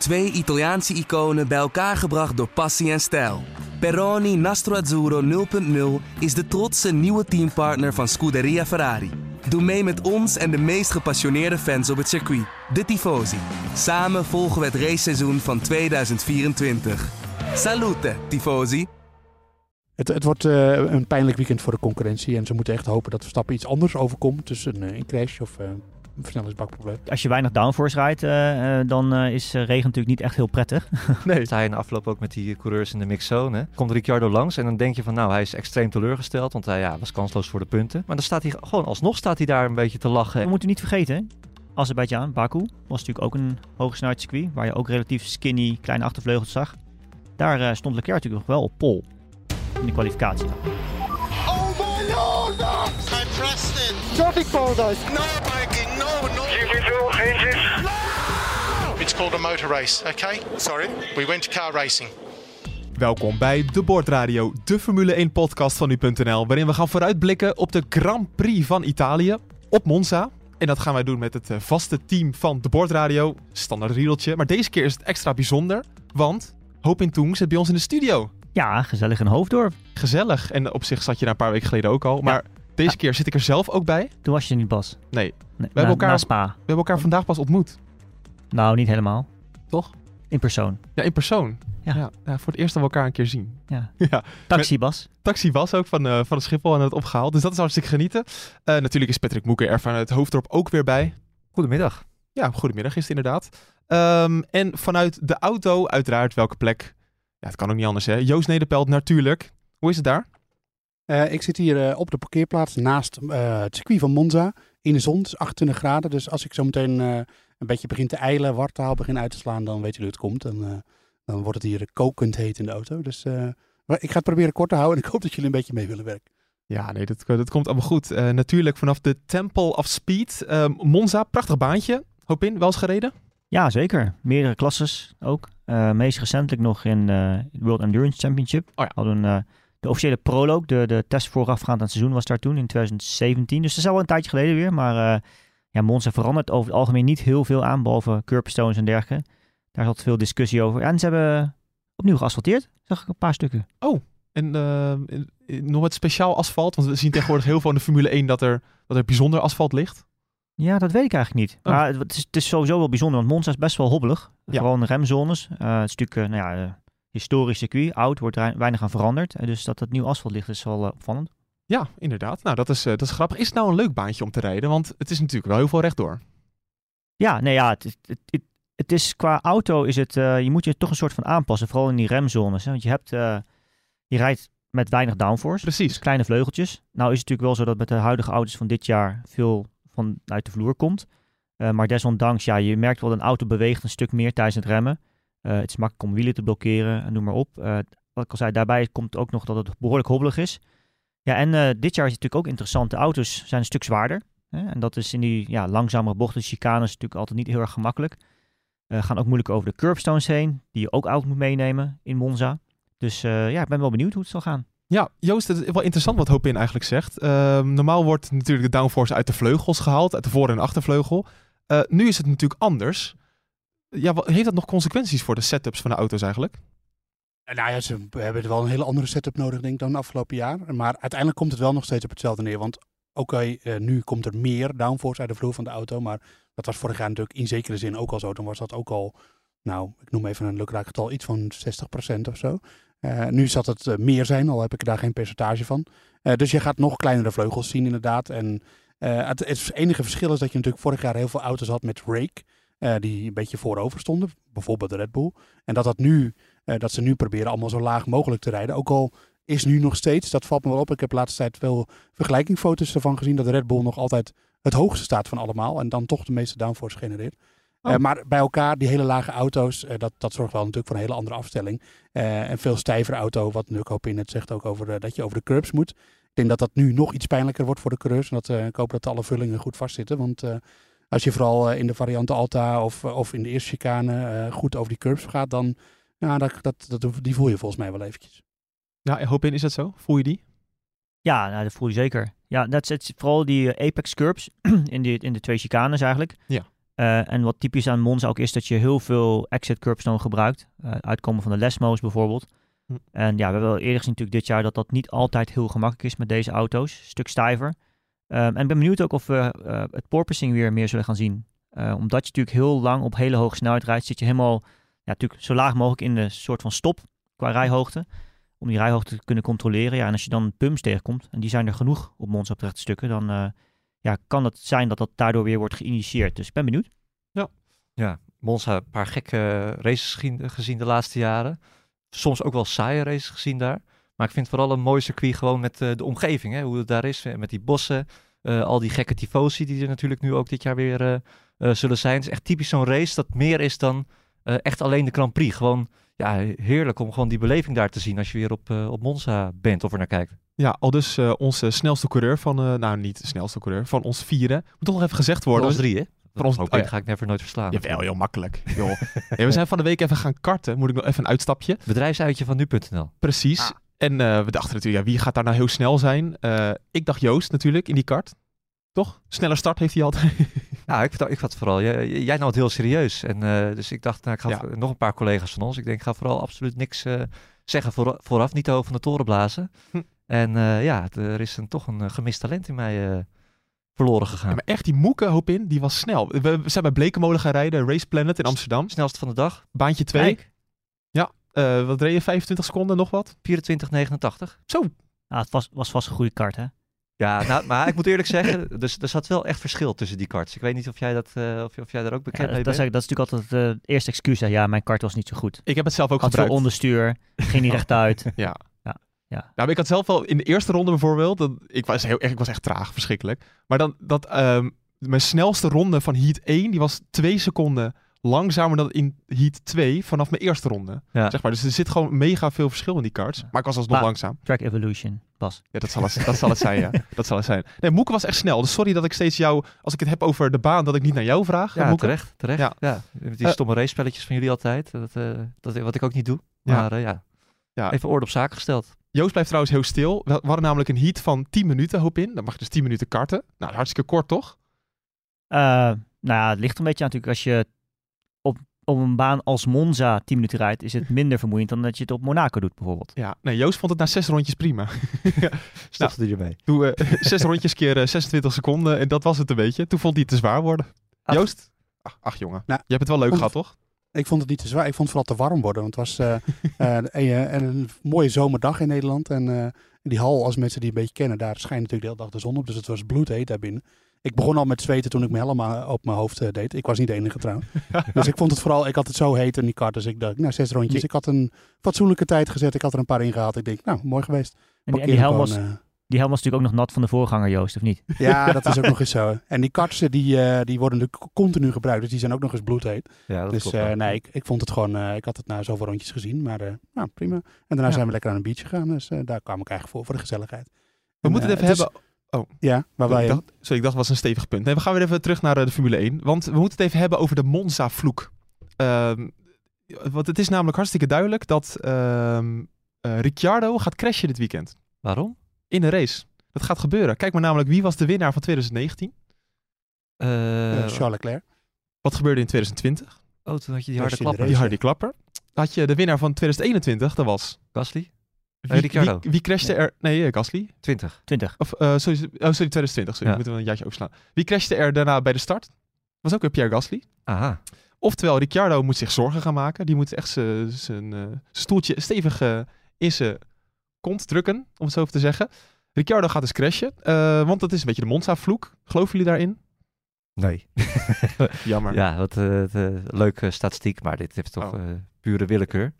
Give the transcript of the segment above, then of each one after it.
Twee Italiaanse iconen bij elkaar gebracht door passie en stijl. Peroni Nastro Azzurro 0.0 is de trotse nieuwe teampartner van Scuderia Ferrari. Doe mee met ons en de meest gepassioneerde fans op het circuit, de Tifosi. Samen volgen we het raceseizoen van 2024. Salute, Tifosi! Het, het wordt uh, een pijnlijk weekend voor de concurrentie. En ze moeten echt hopen dat Verstappen iets anders overkomt. Dus een, crash of een versnellingsbakprobleem. Als je weinig downforce rijdt, uh, dan is regen natuurlijk niet echt heel prettig. nee. Sta je in de afloop ook met die coureurs in de mixzone. Komt Ricciardo langs en dan denk je van nou, hij is extreem teleurgesteld. Want hij ja, was kansloos voor de punten. Maar dan staat hij gewoon alsnog staat hij daar een beetje te lachen. We moeten niet vergeten, Azerbeidzjan, Baku, was natuurlijk ook een hoogsnelheidscircuit. Waar je ook relatief skinny kleine achtervleugels zag. Daar stond Leclerc natuurlijk nog wel op pol in de kwalificatie. Oh my lord! I pressed it! Traffic paradise! No! Individual changes! It's called a motor race, okay? Sorry. We went to car racing. Welkom bij De Bordradio, de Formule 1 podcast van nu.nl, waarin we gaan vooruitblikken op de Grand Prix van Italië op Monza. En dat gaan wij doen met het eh, vaste team van De Bordradio, standaard riedeltje. Maar deze keer is het extra bijzonder, want Hoop in Toeng zit bij ons in de studio. Ja, gezellig in Hoofddorp. Gezellig. En op zich zat je daar een paar weken geleden ook al. Maar deze keer zit ik er zelf ook bij. Toen was je niet Bas. Nee. nee we, hebben elkaar, na Spa. we hebben elkaar vandaag pas ontmoet. Nou, niet helemaal. Toch? In persoon. Ja, in persoon. Ja. ja, ja voor het eerst dat we elkaar een keer zien. Ja. ja. Taxi Bas. Taxi Bas ook van, uh, van de Schiphol en het opgehaald. Dus dat is hartstikke genieten. Uh, natuurlijk is Patrick Moeker er van het Hoofddorp ook weer bij. Goedemiddag. Ja, goedemiddag is het inderdaad. Um, en vanuit de auto uiteraard welke plek ja, het kan ook niet anders, hè? Joost Nederpelt, natuurlijk. Hoe is het daar? Uh, ik zit hier uh, op de parkeerplaats naast uh, het circuit van Monza. In de zon, het is 28 graden. Dus als ik zo meteen een beetje begin te eilen, wartaal begin uit te slaan, dan weet je hoe het komt. En, dan wordt het hier kokend heet in de auto. Dus ik ga het proberen kort te houden en ik hoop dat jullie een beetje mee willen werken. Ja, nee, dat, dat komt allemaal goed. natuurlijk vanaf de Temple of Speed. Monza, prachtig baantje. Hoop in, wel eens gereden? Ja, zeker. Meerdere klasses ook. Uh, meest recentelijk nog in de uh, World Endurance Championship. Oh ja. Hadden uh, de officiële proloog, de, de test voorafgaand aan het seizoen was daar toen in 2017. Dus dat is al een tijdje geleden weer. Maar ja, Monza verandert over het algemeen niet heel veel aan, behalve curbstones en dergelijke. Daar zat veel discussie over. En ze hebben opnieuw geasfalteerd, zag ik een paar stukken. Oh, en nog wat speciaal asfalt? Want we zien tegenwoordig heel veel in de Formule 1 dat er, dat er bijzonder asfalt ligt. Ja, dat weet ik eigenlijk niet. Oh. Maar het is, het is, sowieso wel bijzonder, want Monza is best wel hobbelig. Ja. Vooral in de remzones. Uh, het is natuurlijk uh, nou ja, uh, historisch circuit, oud, wordt er weinig aan veranderd. dus dat het nieuw asfalt ligt is wel opvallend. Ja, inderdaad. Nou, dat is, dat is grappig. Is het nou een leuk baantje om te rijden? Want het is natuurlijk wel heel veel rechtdoor. Ja, nee, ja, het, het, het, het is qua auto is het, je moet je toch een soort van aanpassen, vooral in die remzones. Hè? Want je hebt, je rijdt met weinig downforce. Precies. Dus kleine vleugeltjes. Nou is het natuurlijk wel zo dat met de huidige auto's van dit jaar veel vanuit de vloer komt. Uh, maar desondanks, ja, je merkt wel dat een auto beweegt een stuk meer tijdens het remmen. Uh, het is makkelijk om wielen te blokkeren en noem maar op. Uh, wat ik al zei, daarbij komt ook nog dat het behoorlijk hobbelig is. Ja, en dit jaar is het natuurlijk ook interessant. De auto's zijn een stuk zwaarder. Hè? En dat is in die ja, langzamere bochten, chicanes, natuurlijk altijd niet heel erg gemakkelijk. gaan ook moeilijk over de curbstones heen, die je ook oud moet meenemen in Monza. Dus ja, ik ben wel benieuwd hoe het zal gaan. Ja, Joost, het is wel interessant wat Hopin eigenlijk zegt. Uh, normaal wordt natuurlijk de downforce uit de vleugels gehaald, uit de voor- en achtervleugel. Nu is het natuurlijk anders. Ja, heeft dat nog consequenties voor de setups van de auto's eigenlijk? Nou ja, ze hebben wel een hele andere setup nodig, denk ik, dan afgelopen jaar. Maar uiteindelijk komt het wel nog steeds op hetzelfde neer. Want oké, uh, nu komt er meer downforce uit de vloer van de auto. Maar dat was vorig jaar natuurlijk in zekere zin ook al zo. Dan was dat ook al, nou, ik noem even een lukraak getal, iets van 60% of zo. Uh, nu zal het meer zijn, al heb ik daar geen percentage van. Dus je gaat nog kleinere vleugels zien inderdaad. En het, enige verschil is dat je natuurlijk vorig jaar heel veel auto's had met rake. Die een beetje voorover stonden, bijvoorbeeld de Red Bull. En dat, dat, nu, dat ze nu proberen allemaal zo laag mogelijk te rijden. Ook al is nu nog steeds, dat valt me wel op. Ik heb de laatste tijd veel vergelijkingfoto's ervan gezien dat de Red Bull nog altijd het hoogste staat van allemaal. En dan toch de meeste downforce genereert. Oh. Uh, maar bij elkaar, die hele lage auto's, uh, dat, dat zorgt wel natuurlijk voor een hele andere afstelling. Uh, en veel stijvere auto, wat Nuk Hopin net zegt ook over dat je over de curbs moet. Ik denk dat dat nu nog iets pijnlijker wordt voor de coureurs. En dat, ik hoop dat alle vullingen goed vastzitten. Want als je vooral in de variant Alta of, of in de eerste chicane goed over die curbs gaat, dan ja, dat, dat, dat, die voel je volgens mij wel eventjes. Ja, Hopin, is dat zo? Voel je die? Ja, nou, dat voel je zeker. Ja, dat is vooral die Apex curbs in, die, in de twee chicanes eigenlijk. Ja. Eh, en wat typisch aan Monza ook is dat je heel veel exit curbstone gebruikt. eh, uitkomen van de Lesmo's bijvoorbeeld. Hm. En ja, we hebben wel eerder gezien natuurlijk dit jaar dat dat niet altijd heel gemakkelijk is met deze auto's. Een stuk stijver. Ehm, en ik ben benieuwd ook of we eh, het porpoising weer meer zullen gaan zien. Eh, omdat je natuurlijk heel lang op hele hoge snelheid rijdt, zit je helemaal ja, natuurlijk zo laag mogelijk in de soort van stop qua rijhoogte. Om die rijhoogte te kunnen controleren. Ja, en als je dan pumps tegenkomt, en die zijn er genoeg op Monza op de rechte stukken, dan eh, ja, kan het zijn dat dat daardoor weer wordt geïnitieerd. Dus ik ben benieuwd. Ja, Monza een paar gekke races gezien, gezien de laatste jaren. Soms ook wel saaie races gezien daar. Maar ik vind het vooral een mooi circuit gewoon met eh, de omgeving. Hè, hoe het daar is, eh, met die bossen. eh, al die gekke tifosi die er natuurlijk nu ook dit jaar weer eh, eh, zullen zijn. Het is echt typisch zo'n race dat meer is dan eh, echt alleen de Grand Prix. Gewoon ja, heerlijk om gewoon die beleving daar te zien als je weer op, eh, op Monza bent of er naar kijkt. Ja, al dus eh, onze snelste coureur van, eh, nou niet de snelste coureur, van ons vieren. Moet toch nog even gezegd worden. ons drie, hè? Voor ons- oh ja. ga ik never nooit verslaan. Jawel, heel makkelijk. Joh. Hey, we zijn van de week even gaan karten. Moet ik nog even een uitstapje. Bedrijfsuitje van nu.nl. Precies. Ah. En eh, we dachten natuurlijk, ja, wie gaat daar nou heel snel zijn? Eh, ik dacht Joost natuurlijk in die kart. Toch? Snelle start heeft hij altijd. Ja, ik, ik had vooral, jij, jij nam het heel serieus. En eh, dus ik dacht, nou, ik ga Ja. nog een paar collega's van ons. Ik denk, ik ga vooral absoluut niks eh, zeggen voor, vooraf, niet over van de toren blazen. Hm. En eh, ja, er is een, toch een gemist talent in mij eh, verloren gegaan. Ja, maar echt, die Moeke, hoop in, die was snel. We, we zijn bij Blekenmolen gaan rijden, Race Planet in Amsterdam. Snelste van de dag, Baantje 2. Eh, wat reed je? 25 seconden, nog wat? 24,89. Zo. Ah, het was, was vast een goede kaart, hè? Ja, nou, maar ik moet eerlijk zeggen, dus, er zat wel echt verschil tussen die karts. Ik weet niet of jij, dat, eh, of, of jij daar ook bekend dat, mee dat, is, bent. dat is natuurlijk altijd eh, het eerste excuus. Hè. Ja, mijn kart was niet zo goed. Ik heb het zelf ook Had veel gebruikt. onderstuur, ging niet rechtuit. Ja. Ja, ja. Nou, maar ik had zelf wel in de eerste ronde bijvoorbeeld, dat, ik, was heel, echt, ik was echt traag, verschrikkelijk. Maar dan, dat, ehm, mijn snelste ronde van heat 1, die was twee seconden langzamer dan in heat 2 vanaf mijn eerste ronde. Ja. Zeg maar. Dus er zit gewoon mega veel verschil in die karts. Maar ik was alsnog langzaam. Track Evolution, Bas. Ja, dat zal het, dat zal het zijn, ja. Dat zal het zijn. Nee, Moeke was echt snel. Dus sorry dat ik steeds jou, als ik het heb over de baan, dat ik niet naar jou vraag. Ja, Moeke. terecht, terecht. Ja. Die Eh, stomme race-spelletjes van jullie altijd. Dat, eh, dat, wat ik ook niet doe. Ja. Maar eh, ja. Ja. even orde op zaken gesteld. Joost blijft trouwens heel stil. We hadden namelijk een heat van 10 minuten, hoop in. Dan mag je dus 10 minuten karten. Nou, hartstikke kort, toch? Eh, nou ja, het ligt een beetje aan natuurlijk als je op, een baan als Monza 10 minuten rijdt, is het minder vermoeiend dan dat je het op Monaco doet bijvoorbeeld. Ja, nee, Joost vond het na zes rondjes prima. Stopte die ermee. Doe eh, zes rondjes keer eh, 26 seconden en dat was het een beetje. Toen vond hij het te zwaar worden. Ach. Joost? Ach, ach jongen, Nou, je hebt het wel leuk vond- gehad, toch? Ik vond het niet te zwaar. Ik vond het vooral te warm worden. Want het was eh, eh, een, een, een mooie zomerdag in Nederland. En eh, die hal, als mensen die een beetje kennen, daar schijnt natuurlijk de hele dag de zon op. Dus het was bloedheet daar binnen. Ik begon al met zweten toen ik mijn helm aan- op mijn hoofd eh, deed. Ik was niet de enige trouwens. dus ik vond het vooral, ik had het zo heet in die kart. Dus ik dacht, nou zes rondjes. Je- Ik had een fatsoenlijke tijd gezet. Ik had er een paar ingehaald. Ik denk, nou mooi geweest. En die, en Parkeer die, helm was, gewoon, eh, die helm was natuurlijk ook nog nat van de voorganger, Joost, of niet? ja, dat is ook nog eens zo. En die kartsen die, eh, die worden natuurlijk continu gebruikt. Dus die zijn ook nog eens bloedheet. Ja, dat Dus eh, nee, ik, ik vond het gewoon, eh, ik had het na zoveel rondjes gezien, maar eh, nou, prima. En daarna Ja. zijn we lekker aan een beach gegaan, dus eh, daar kwam ik eigenlijk voor, voor de gezelligheid. We En, moeten het eh, even is- hebben... Ja, waar ik wij... dacht, sorry, ik dacht was een stevig punt. Nee, we gaan weer even terug naar eh, de Formule 1. Want we moeten het even hebben over de Monza-vloek. Ehm, want het is namelijk hartstikke duidelijk dat ehm eh, Ricciardo gaat crashen dit weekend. Waarom? In een race. Dat gaat gebeuren. Kijk maar namelijk, wie was de winnaar van 2019? Eh, Charles Leclerc. Wat gebeurde in 2020? oh, toen had je die harde klapper. Die harde klapper. Had je de winnaar van 2021, dat was... Gasly? Wie, Ricciardo. wie, wie crashte er... Nee, eh, Gasly. 20. 20. Of, eh, sorry, oh, sorry, 2020. Sorry, Ja. ik moet er een jaartje overslaan. Wie crashte er daarna bij de start? Was ook weer Pierre Gasly. Aha. Oftewel, Ricciardo moet zich zorgen gaan maken. Die moet echt zijn eh, zijn stoeltje stevig in zijn kont drukken, om het zo even te zeggen. Ricciardo gaat dus crashen, eh, want dat is een beetje de Monza-vloek. Geloven jullie daarin? Nee. Jammer. Ja, wat eh, het, eh, leuke statistiek, maar dit heeft toch Oh. eh, pure willekeur.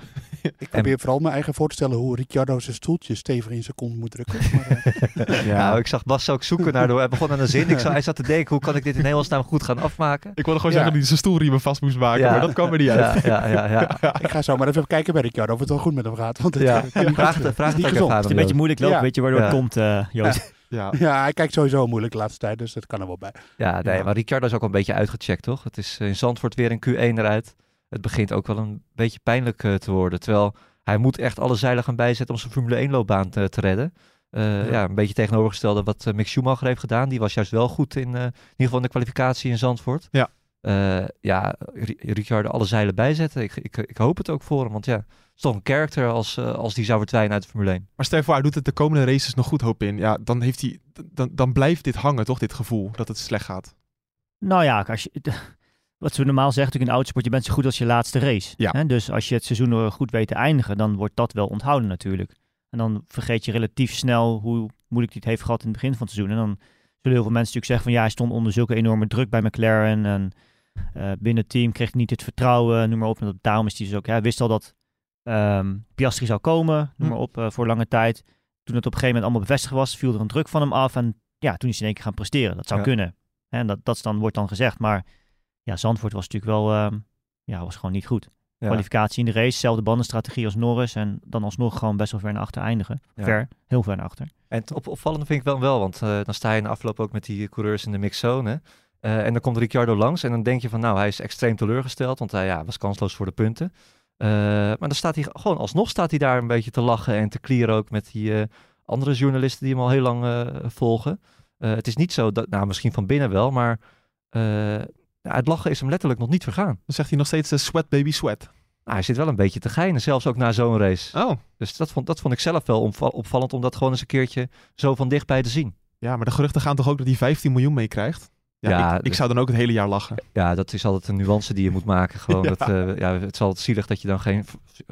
Ik probeer vooral me eigen voor te stellen hoe Ricciardo zijn stoeltje stevig in zijn kont moet drukken. Maar, eh, Ja. Nou, ik zag Bas ook zoeken naar de... Hij begon aan een zin. Ik zag, hij zat te denken, hoe kan ik dit in hemelsnaam goed gaan afmaken? Ik wilde gewoon Ja. zeggen dat hij zijn stoelriemen vast moest maken, maar dat kwam er niet uit. Ja, ja, ja. ja. ik ga zo maar even kijken bij Ricciardo of het wel goed met hem gaat. Want het, ja. Vraag goed, het, vraag het is het niet gezond. een beetje moeilijk loopt, Ja. weet je waardoor Ja. het komt, eh, Joost. Ja. Ja, hij kijkt sowieso moeilijk de laatste tijd, dus dat kan er wel bij. Ja, nee, Ja. maar Ricciardo is ook al een beetje uitgecheckt, toch? Het is eh, in Zandvoort weer een Q1 eruit. Het begint ook wel een beetje pijnlijk eh, te worden. Terwijl hij moet echt alle zeilen gaan bijzetten om zijn Formule 1-loopbaan te, te redden. Eh, ja. een beetje tegenovergestelde wat eh, Mick Schumacher heeft gedaan. Die was juist wel goed in, eh, in ieder geval in de kwalificatie in Zandvoort. Ja. Eh, ja, Ri- Ricciardo alle zeilen bijzetten. Ik, ik, ik hoop het ook voor hem, want ja, het is toch een character als, eh, als die zou verdwijnen uit de Formule 1. Maar stel voor, hij doet het de komende races nog goed, hoop in. Ja, dan, heeft hij, dan, dan blijft dit hangen, toch? Dit gevoel dat het slecht gaat. Nou ja, als je, wat ze normaal zeggen natuurlijk in autosport, je bent zo goed als je laatste race. Ja. Hè? Dus als je het seizoen goed weet te eindigen, dan wordt dat wel onthouden natuurlijk. En dan vergeet je relatief snel hoe moeilijk hij het heeft gehad in het begin van het seizoen. En dan zullen heel veel mensen natuurlijk zeggen van ja, hij stond onder zulke enorme druk bij McLaren. En binnen het team kreeg hij niet het vertrouwen, noem maar op. En dat- daarom is hij dus ook, hij wist al dat ehm, Piastri zou komen, noem Hm. maar op, eh, voor lange tijd. Toen het op een gegeven moment allemaal bevestigd was, viel er een druk van hem af. En ja, toen is hij in één keer gaan presteren. Dat zou Ja. kunnen. En dat, dat dan, wordt dan gezegd. Maar ja, Zandvoort was natuurlijk wel, ehm, ja, was gewoon niet goed. Ja. Kwalificatie in de race, zelfde bandenstrategie als Norris. En dan alsnog gewoon best wel ver naar achter eindigen. Ja. Ver, heel ver naar achter. En het op, opvallende vind ik wel wel, want eh, dan sta je in de afloop ook met die coureurs in de mixzone. Eh, en dan komt Ricciardo langs en dan denk je van nou, hij is extreem teleurgesteld, want hij ja, was kansloos voor de punten. Eh, maar dan staat hij gewoon alsnog staat hij daar een beetje te lachen en te klieren ook met die eh, andere journalisten die hem al heel lang volgen. Het is niet zo dat, nou misschien van binnen wel, maar ja, het lachen is hem letterlijk nog niet vergaan. Dan zegt hij nog steeds sweat baby sweat. Nou, hij zit wel een beetje te geinen, zelfs ook na zo'n race. Oh, Dus dat vond, dat vond ik zelf wel opval- opvallend om dat gewoon eens een keertje zo van dichtbij te zien. ja, maar de geruchten gaan toch ook dat hij 15 miljoen meekrijgt? Ja, Ja, ik, ik zou dan ook het hele jaar lachen. Ja, dat is altijd een nuance die je moet maken. Gewoon Ja. dat, eh, ja, het is altijd zielig dat je dan geen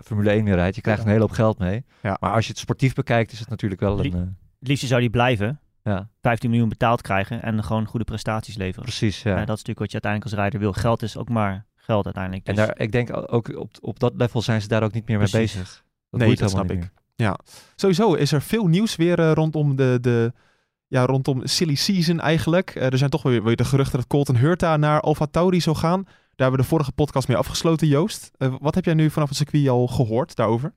Formule 1 meer rijdt. Je krijgt Ja. een hele hoop geld mee. Ja. Maar als je het sportief bekijkt, is het natuurlijk wel een... Lie- eh, Het liefst zou hij blijven, ja, 15 miljoen betaald krijgen en gewoon goede prestaties leveren. precies. Ja. Ja, dat is natuurlijk wat je uiteindelijk als rijder wil. Geld is ook maar geld uiteindelijk. en Dus daar, ik denk ook op, op dat level zijn ze daar ook niet meer mee bezig. Dat Nee, dat snap ik. meer. Sowieso is er veel nieuws weer eh, rondom de, de ja, rondom silly season eigenlijk. Eh, er zijn toch weer, weer de geruchten dat Colton Hurta naar Alfa Tauri zou gaan. Daar hebben we de vorige podcast mee afgesloten, Joost. Eh, wat heb jij nu vanaf het circuit al gehoord daarover?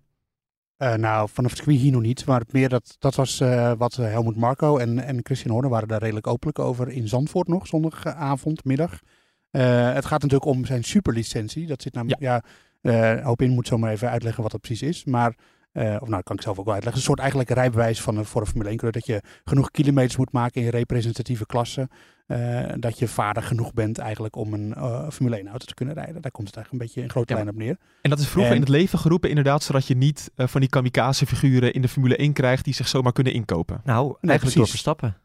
Eh, nou, vanaf het circuit hier nog niet. Maar meer dat, dat was wat Helmut Marco en, en Christian Horner waren daar redelijk openlijk over in Zandvoort nog, zondagavond, middag. Het gaat natuurlijk om zijn superlicentie. Dat zit namelijk, ja, eh hoop in moet zo maar even uitleggen wat dat precies is. Maar, of nou, kan ik zelf ook wel uitleggen. Een soort eigenlijk rijbewijs van een, voor een Formule 1 coureur. Dat je genoeg kilometers moet maken in representatieve klassen. eh, dat je vaardig genoeg bent eigenlijk om een eh, Formule 1 auto te kunnen rijden. Daar komt het eigenlijk een beetje in grote Ja, lijn op neer. En dat is vroeger En- in het leven geroepen inderdaad, zodat je niet eh, van die kamikaze-figuren in de Formule 1 krijgt die zich zomaar kunnen inkopen. Nou, eigenlijk precies. door Verstappen.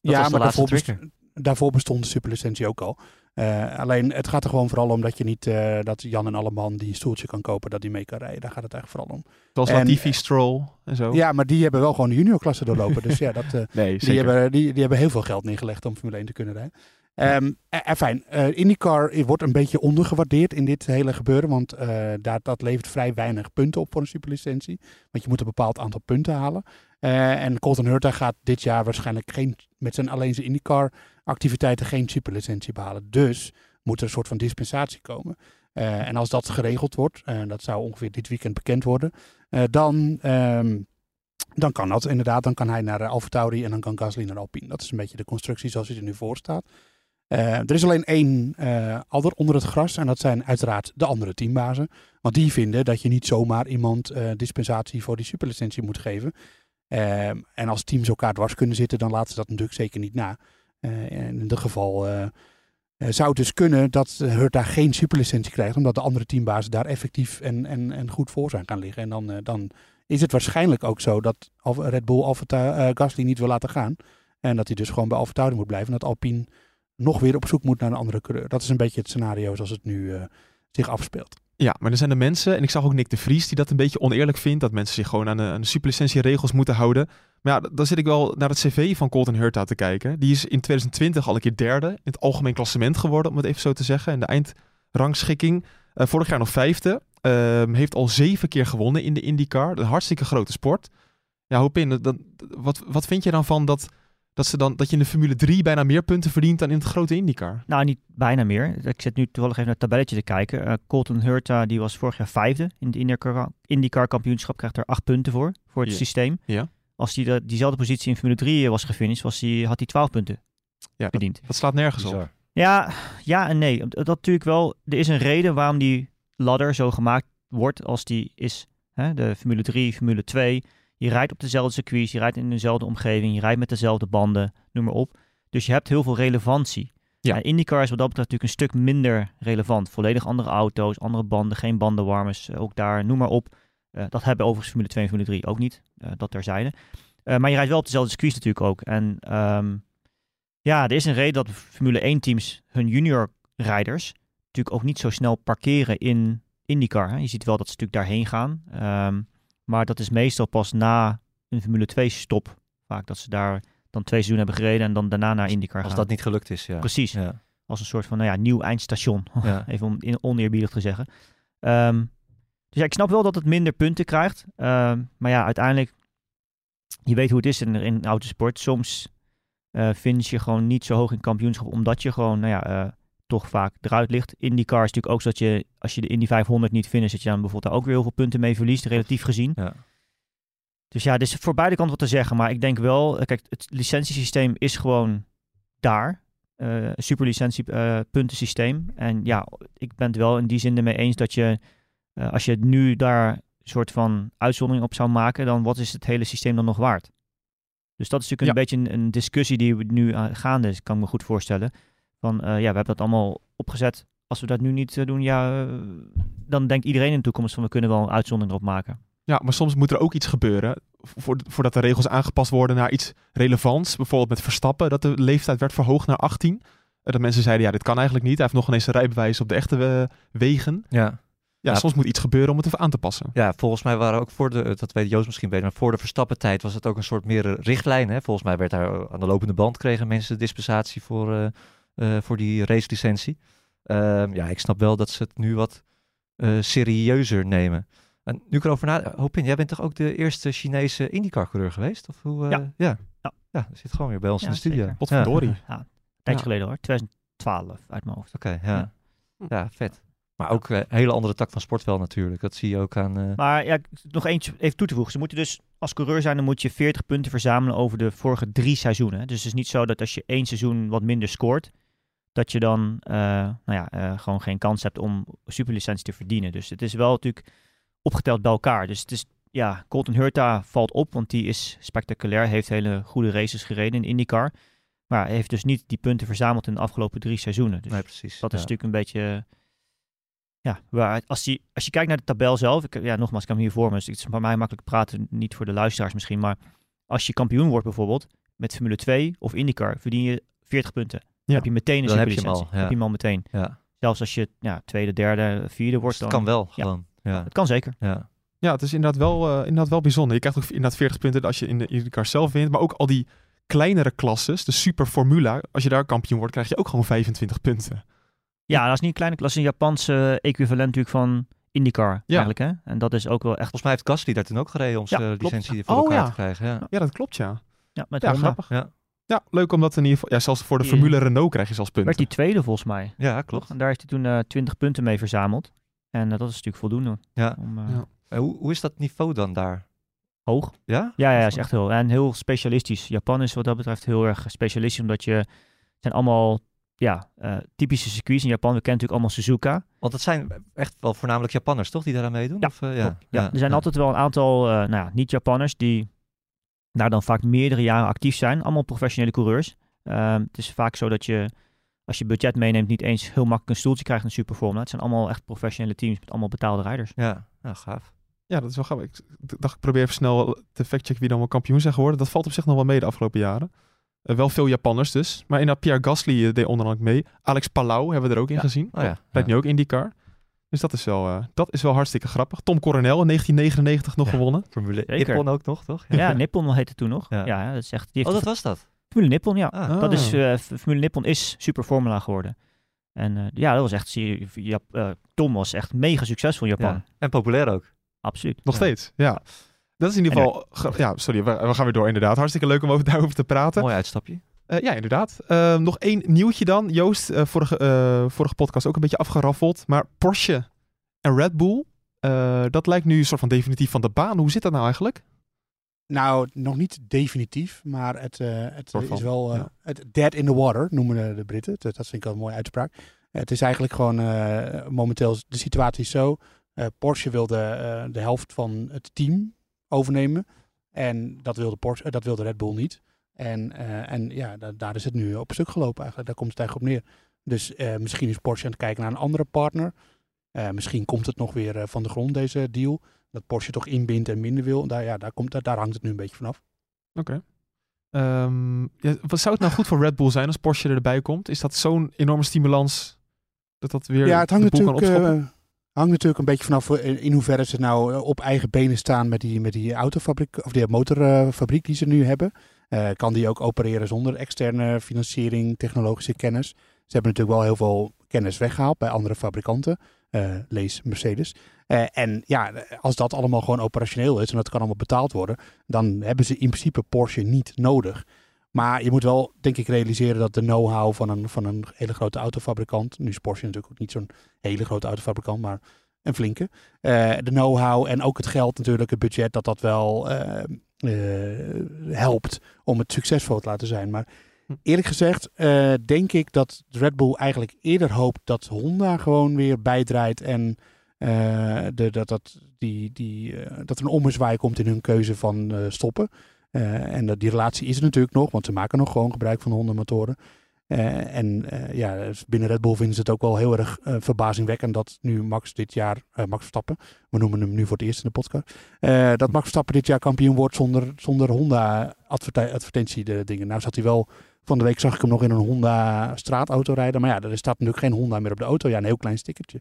Dat ja, was de maar laatste daarvoor, best- daarvoor bestond de superlicentie ook al. Eh, alleen het gaat er gewoon vooral om dat je niet eh, dat Jan en Alleman die een stoeltje kan kopen, dat die mee kan rijden. Daar gaat het eigenlijk vooral om. Zoals En- Latifi, Stroll en zo. Ja, maar die hebben wel gewoon de juniorklasse doorlopen. dus ja, dat, eh, nee, die, hebben, die, die hebben heel veel geld neergelegd om Formule 1 te kunnen rijden. Ehm en, fijn, IndyCar wordt een beetje ondergewaardeerd in dit hele gebeuren. Want daar, dat levert vrij weinig punten op voor een superlicentie. Want je moet een bepaald aantal punten halen. En Colton Hurta gaat dit jaar waarschijnlijk geen, met zijn alleen zijn IndyCar activiteiten geen superlicentie behalen. Dus moet er een soort van dispensatie komen. Eh, en als dat geregeld wordt, en dat zou ongeveer dit weekend bekend worden, eh, dan, ehm, dan kan dat inderdaad. Dan kan hij naar AlphaTauri en dan kan Gasly naar Alpine. Dat is een beetje de constructie zoals hij er nu voor staat. Eh, er is alleen één eh adder onder het gras en dat zijn uiteraard de andere teambazen. Want die vinden dat je niet zomaar iemand eh, dispensatie voor die superlicentie moet geven. Ehm, en als teams elkaar dwars kunnen zitten, dan laten ze dat natuurlijk zeker niet na. Eh, in dit geval eh, eh, zou het dus kunnen dat Hurta geen superlicentie krijgt, omdat de andere teambazen daar effectief en, en, en goed voor zijn gaan liggen. En dan, dan is het waarschijnlijk ook zo dat Red Bull Alfa Gasly niet wil laten gaan. En dat hij dus gewoon bij Alfa moet blijven. En dat Alpine nog weer op zoek moet naar een andere coureur. Dat is een beetje het scenario zoals het nu zich afspeelt. Ja, maar er zijn de mensen, en ik zag ook Nick de Vries die dat een beetje oneerlijk vindt, dat mensen zich gewoon aan de, aan de superlicentieregels moeten houden. Maar ja, dan zit ik wel naar het cv van Colton Hurta te kijken. Die is in 2020 al een keer derde in het algemeen klassement geworden, om het even zo te zeggen. In de eindrangschikking. Eh, vorig jaar nog vijfde. Ehm, heeft al zeven keer gewonnen in de IndyCar. Een hartstikke grote sport. Ja, hoop in. Dat, wat, wat vind je dan van dat, dat, ze dan, dat je in de Formule 3 bijna meer punten verdient dan in het grote IndyCar? Nou, niet bijna meer. Ik zit nu toevallig even naar het tabelletje te kijken. Eh, Colton Hurta, die was vorig jaar vijfde in het IndyCar, IndyCar kampioenschap, krijgt er acht punten voor, voor het systeem. Ja. Als hij de, diezelfde positie in Formule 3 was gefinished, was hij, had hij 12 punten Ja, dat, verdiend. dat slaat nergens op. Ja, ja en nee. Dat natuurlijk wel. Er is een reden waarom die ladder zo gemaakt wordt als die is. Hè? De Formule 3, Formule 2. Je rijdt op dezelfde circuits, je rijdt in dezelfde omgeving, je rijdt met dezelfde banden, noem maar op. Dus je hebt heel veel relevantie. Ja. IndyCar is wat dat betreft natuurlijk een stuk minder relevant. Volledig andere auto's, andere banden, geen bandenwarmers, eh, ook daar, noem maar op. Eh, dat hebben overigens Formule 2 en Formule 3 ook niet, uh, dat terzijde. Uh, maar je rijdt wel op dezelfde circuits natuurlijk ook. En um, ja, er is een reden dat Formule 1 teams hun junior rijders natuurlijk ook niet zo snel parkeren in IndyCar. Hè. Je ziet wel dat ze natuurlijk daarheen gaan. Um, maar dat is meestal pas na een Formule 2 stop. Vaak dat ze daar dan twee seizoenen hebben gereden en dan daarna naar IndyCar gaan. Als dat niet gelukt is, ja. Precies. Ja. Als een soort van nou ja, nieuw eindstation. Ja. Even om in oneerbiedig te zeggen. Um, ja, ik snap wel dat het minder punten krijgt. Um, maar ja, uiteindelijk, je weet hoe het is in, in autosport. Soms uh, finish je gewoon niet zo hoog in kampioenschap, omdat je gewoon, nou ja, uh, toch vaak eruit ligt. IndyCar is natuurlijk ook zo dat je, als je de Indy 500 niet finisht, dat je dan bijvoorbeeld daar ook weer heel veel punten mee verliest, relatief gezien. Ja. Dus ja, er is voor beide kanten wat te zeggen. Maar ik denk wel, kijk, het licentiesysteem is gewoon daar. Uh, superlicentie uh. En ja, ik ben het wel in die zin ermee eens dat je, uh, als je nu daar een soort van uitzondering op zou maken, dan wat is het hele systeem dan nog waard? Dus dat is natuurlijk een beetje een, een, discussie die we nu gaande is, kan ik me goed voorstellen. Van ja, we hebben dat allemaal opgezet. Als we dat nu niet doen, ja, dan denkt iedereen in de toekomst van we kunnen wel een uitzondering erop maken. Ja, maar soms moet er ook iets gebeuren voordat de regels aangepast worden naar iets relevants. Bijvoorbeeld met Verstappen, dat de leeftijd werd verhoogd naar 18. Dat mensen zeiden, ja, dit kan eigenlijk niet. Hij heeft nog ineens een rijbewijs op de echte wegen. Ja. Ja, ja, soms moet iets gebeuren om het even aan te passen. Ja, volgens mij waren ook voor de, dat weet Joost misschien beter, maar voor de Verstappen-tijd was het ook een soort meer richtlijn. Hè? Volgens mij werd daar aan de lopende band kregen mensen dispensatie voor, uh, uh, voor die racelicentie. Uh, ja, ik snap wel dat ze het nu wat serieuzer nemen. En nu ik erover na, Hopin, jij bent toch ook de eerste Chinese IndyCar-coureur geweest? Of hoe, uh, ja. ja. Ja. Ja, zit gewoon weer bij ons ja, in de studio. Potverdorie. Ja. ja. Een tijdje geleden hoor, 2012 uit mijn hoofd. Oké, okay, ja. ja. vet. Maar ook een uh, hele andere tak van sport wel natuurlijk. Dat zie je ook aan... Uh... Maar ja, nog eentje even toe te voegen. Ze moeten dus als coureur zijn, dan moet je 40 punten verzamelen over de vorige drie seizoenen. Dus het is niet zo dat als je één seizoen wat minder scoort, dat je dan nou ja, gewoon geen kans hebt om superlicentie te verdienen. Dus het is wel natuurlijk opgeteld bij elkaar. Dus het is, ja, Colton Hurta valt op, want die is spectaculair. Heeft hele goede races gereden in IndyCar. Maar heeft dus niet die punten verzameld in de afgelopen drie seizoenen. Dus nee, precies. dat is natuurlijk een beetje... Ja, waar, als, je, als je kijkt naar de tabel zelf... Ik, ja, nogmaals, ik heb hem hier voor me. Dus het is voor mij makkelijk praten, niet voor de luisteraars misschien. Maar als je kampioen wordt bijvoorbeeld met Formule 2 of IndyCar... verdien je 40 punten. Ja. heb je meteen een Dan heb je hem al, ja. Heb je hem al meteen. Ja. Zelfs als je ja, tweede, derde, vierde wordt. Dus het dan, kan wel, gewoon. Ja. Het kan zeker. Ja. Ja, het is inderdaad wel, uh, inderdaad wel bijzonder. Je krijgt ook inderdaad 40 punten als je in de IndyCar zelf wint. Maar ook al die kleinere klasses, de Super Formula. Als je daar kampioen wordt, krijg je ook gewoon 25 punten. Ja, dat is niet een kleine klasse. Een Japanse equivalent natuurlijk van IndyCar Ja. eigenlijk. Hè? En dat is ook wel echt... Volgens mij heeft Gasly daar toen ook gereden om Ja, zijn klopt. licentie voor Oh, elkaar ja. te krijgen. Ja. Ja, dat klopt, ja. Ja, met Ja, Honda. grappig. Ja. Ja, leuk omdat in ieder geval... Ja, zelfs voor de Die- Formule Renault krijg je zelfs punten. Werd hij tweede volgens mij. ja, klopt. En daar heeft hij toen eh 20 punten mee verzameld. En eh, dat is natuurlijk voldoende. Ja. Om, eh, Ja. Hoe, hoe is dat niveau dan daar? Hoog. Ja? Ja, ja, is echt heel. En heel specialistisch. Japan is wat dat betreft heel erg specialistisch, omdat je... Zijn allemaal ja, eh, typische circuits in Japan. We kennen natuurlijk allemaal Suzuka. Want het zijn echt wel voornamelijk Japanners, toch? Die daaraan meedoen? Ja, Of, eh, ja. Ja, er zijn ja. altijd wel een aantal eh, nou ja, niet-Japanners die daar dan vaak meerdere jaren actief zijn. Allemaal professionele coureurs. Ehm, het is vaak zo dat je, als je budget meeneemt, niet eens heel makkelijk een stoeltje krijgt in Superformula. Het zijn allemaal echt professionele teams met allemaal betaalde rijders. Ja, ja, gaaf. Ja, dat is wel grappig. Ik dacht, ik probeer even snel te factchecken wie dan wel kampioen zijn geworden. Dat valt op zich nog wel mee de afgelopen jaren. Eh, wel veel Japanners dus. Maar inderdaad, Pierre Gasly eh, deed onder andere mee. Alex Palau hebben we er ook in Ja. gezien. Oh ja. Rijdt nu ook IndyCar. Dus dat is, wel, eh, dat is wel hartstikke grappig. Tom Coronel in 1999 nog Ja. gewonnen. Formule Zeker. Nippon ook nog, toch? Ja, Nippon heette toen nog. Ja. Ja, dat is echt. Die Oh, heeft dat was dat? Formule Nippon, ja. Ah. Dat is, Formule Nippon is Superformula geworden. En eh, ja, dat was echt. zie je, Jap- eh, Tom was echt mega succesvol in Japan. Ja. En populair ook. Absoluut. Nog Ja. steeds, ja. Dat is in ieder geval... Ja, sorry, we, we gaan weer door inderdaad. Hartstikke leuk om over, daarover te praten. Mooi uitstapje. Eh, ja, inderdaad. Eh, nog één nieuwtje dan. Joost, eh, vorige, eh, vorige podcast ook een beetje afgeraffeld. Maar Porsche en Red Bull, eh, dat lijkt nu een soort van definitief van de baan. Hoe zit dat nou eigenlijk? Nou, nog niet definitief, maar het, eh, het van, is wel eh, ja. het dead in the water, noemen de, Britten. Dat, dat vind ik wel een mooie uitspraak. het is eigenlijk gewoon eh, momenteel de situatie is zo. eh, Porsche wilde eh, de helft van het team overnemen. En dat wilde, Porsche, eh, dat wilde Red Bull niet. En, eh, en ja, da- daar is het nu op stuk gelopen eigenlijk. Daar komt het eigenlijk op neer. Dus eh, misschien is Porsche aan het kijken naar een andere partner. Eh, misschien komt het nog weer eh, van de grond, deze deal. Dat Porsche toch inbindt en minder wil. Daar, ja, daar, komt, daar, daar hangt het nu een beetje vanaf. Oké. Ehm, ja, wat zou het nou goed voor Red Bull zijn als Porsche erbij komt? Is dat zo'n enorme stimulans dat dat weer Ja, het hangt de boel kan natuurlijk, opschoppen? eh, hangt natuurlijk een beetje vanaf eh, in hoeverre ze nou eh, op eigen benen staan met die, met die autofabriek of die motorfabriek die ze nu hebben. Eh, kan die ook opereren zonder externe financiering, technologische kennis? Ze hebben natuurlijk wel heel veel kennis weggehaald bij andere fabrikanten. lees Mercedes. En ja, als dat allemaal gewoon operationeel is en dat kan allemaal betaald worden, dan hebben ze in principe Porsche niet nodig. Maar je moet wel, denk ik, realiseren dat de know-how van een, van een hele grote autofabrikant, nu is Porsche natuurlijk ook niet zo'n hele grote autofabrikant, maar een flinke. eh, de know-how en ook het geld natuurlijk, het budget, dat dat wel eh, eh, helpt om het succesvol te laten zijn. Maar Hm. eerlijk gezegd denk ik dat Red Bull eigenlijk eerder hoopt dat Honda gewoon weer bijdraait en de, dat, dat, die, die, dat er een ommezwaai komt in hun keuze van stoppen. Eh, en dat, die relatie is er natuurlijk nog, want ze maken nog gewoon gebruik van Honda motoren. Eh, en eh, ja, dus binnen Red Bull vinden ze het ook wel heel erg verbazingwekkend dat nu Max dit jaar, Max Verstappen, we noemen hem nu voor het eerst in de podcast, dat Max Verstappen dit jaar kampioen wordt zonder, zonder Honda adverte- advertentie de dingen. Nou zat hij wel, van de week zag ik hem nog in een Honda straatauto rijden, maar ja, er staat natuurlijk geen Honda meer op de auto. Ja, een heel klein stickertje.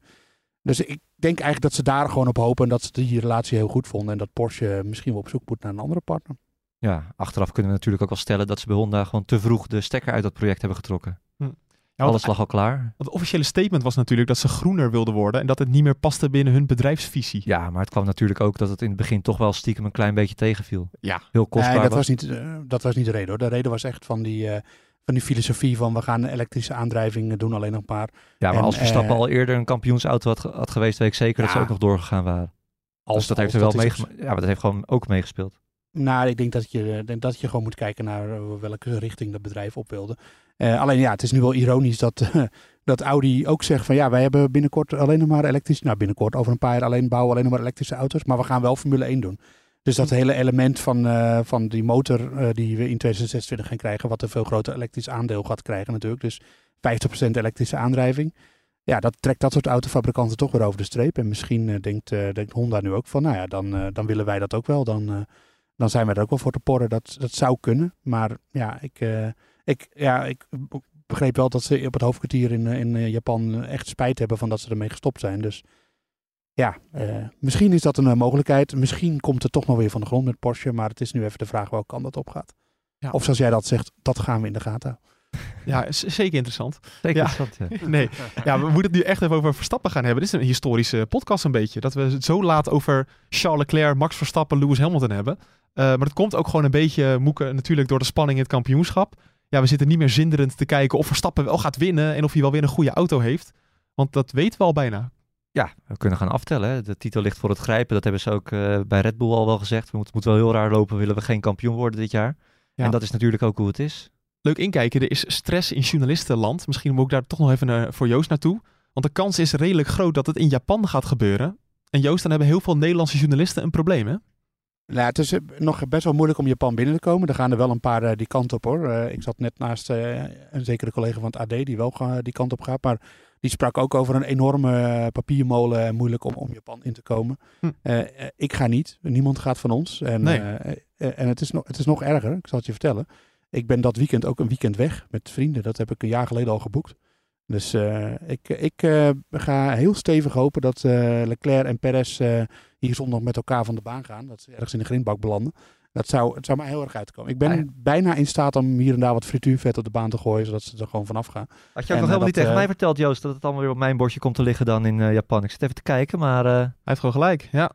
Dus ik denk eigenlijk dat ze daar gewoon op hopen en dat ze die relatie heel goed vonden en dat Porsche misschien wel op zoek moet naar een andere partner. Ja, achteraf kunnen we natuurlijk ook wel stellen dat ze bij Honda gewoon te vroeg de stekker uit dat project hebben getrokken. Ja, want Alles lag al klaar. Het officiële statement was natuurlijk dat ze groener wilden worden en dat het niet meer paste binnen hun bedrijfsvisie. Ja, maar het kwam natuurlijk ook dat het in het begin toch wel stiekem een klein beetje tegenviel. Ja. Heel kostbaar Nee, dat was. was, niet, eh, dat was niet de reden hoor. De reden was echt van die, eh, van die filosofie van we gaan elektrische aandrijving doen, alleen nog een paar. Ja, maar En, als Verstappen eh, al eerder een kampioensauto had, had geweest, weet ik zeker dat ze ook nog doorgegaan waren. Als, dus dat heeft er wel is meegema- Ja, maar dat heeft gewoon ook meegespeeld. Nou, ik denk dat je, denk dat je gewoon moet kijken naar eh, welke richting dat bedrijf op wilde. Eh, alleen ja, het is nu wel ironisch dat, eh, dat Audi ook zegt van ja, wij hebben binnenkort alleen nog maar elektrische, nou binnenkort over een paar jaar alleen bouwen alleen nog maar elektrische auto's, maar we gaan wel Formule 1 doen. Dus dat hele element van, eh, van die motor eh, die we in 2026 gaan krijgen, wat een veel groter elektrisch aandeel gaat krijgen natuurlijk. Dus 50% elektrische aandrijving. Ja, dat trekt dat soort autofabrikanten toch weer over de streep. En misschien eh, denkt, eh, denkt Honda nu ook van, nou ja, dan, eh, dan willen wij dat ook wel. Dan, eh, dan zijn we er ook wel voor te porren. Dat, dat zou kunnen. Maar ja, ik, eh, ik, ja, ik begreep wel dat ze op het hoofdkwartier in, eh, in eh, Japan echt spijt hebben van dat ze ermee gestopt zijn. Dus ja, eh, misschien is dat een mogelijkheid. Misschien komt het toch nog weer van de grond met Porsche. Maar het is nu even de vraag welke kant dat op gaat. Ja. Of zoals jij dat zegt, dat gaan we in de gaten houden. Ja, zeker interessant. Zeker Ja. interessant, ja. Nee, ja, we moeten het nu echt even over Verstappen gaan hebben. Dit is een historische podcast een beetje. Dat we het zo laat over Charles Leclerc, Max Verstappen, Lewis Hamilton hebben. Eh, maar het komt ook gewoon een beetje, Moeke, natuurlijk door de spanning in het kampioenschap. Ja, we zitten niet meer zinderend te kijken of Verstappen wel gaat winnen en of hij wel weer een goede auto heeft. Want dat weten we al bijna. Ja, we kunnen gaan aftellen. Hè. De titel ligt voor het grijpen. Dat hebben ze ook eh, bij Red Bull al wel gezegd. We moeten, het moet wel heel raar lopen, willen we geen kampioen worden dit jaar. Ja. En dat is natuurlijk ook hoe het is. Leuk inkijken, er is stress in journalistenland. Misschien moet ik daar toch nog even naar, voor Joost naartoe. Want de kans is redelijk groot dat het in Japan gaat gebeuren. En Joost, dan hebben heel veel Nederlandse journalisten een probleem, hè? Nou, het is eh, nog best wel moeilijk om Japan binnen te komen. Er gaan er wel een paar eh, die kant op hoor. Eh, ik zat net naast eh, een zekere collega van het AD die wel die kant op gaat. Maar die sprak ook over een enorme papiermolen en moeilijk om, om Japan in te komen. Hm. Ik ga niet. Niemand gaat van ons. En, Nee. en het, is nog, het is nog erger. Ik zal het je vertellen. Ik ben dat weekend ook een weekend weg met vrienden. Dat heb ik een jaar geleden al geboekt. Dus eh, ik, ik eh, ga heel stevig hopen dat eh, Leclerc en Perez eh, hier zondag met elkaar van de baan gaan. Dat ze ergens in de grindbak belanden. Dat zou, het zou mij heel erg uitkomen. Ik ben Ah, ja. bijna in staat om hier en daar wat frituurvet op de baan te gooien, zodat ze er gewoon vanaf gaan. Had je ook En, nog helemaal dat, niet tegen mij verteld, Joost, dat het allemaal weer op mijn bordje komt te liggen dan in eh, Japan. Ik zit even te kijken, maar eh, Hij heeft gewoon gelijk, ja.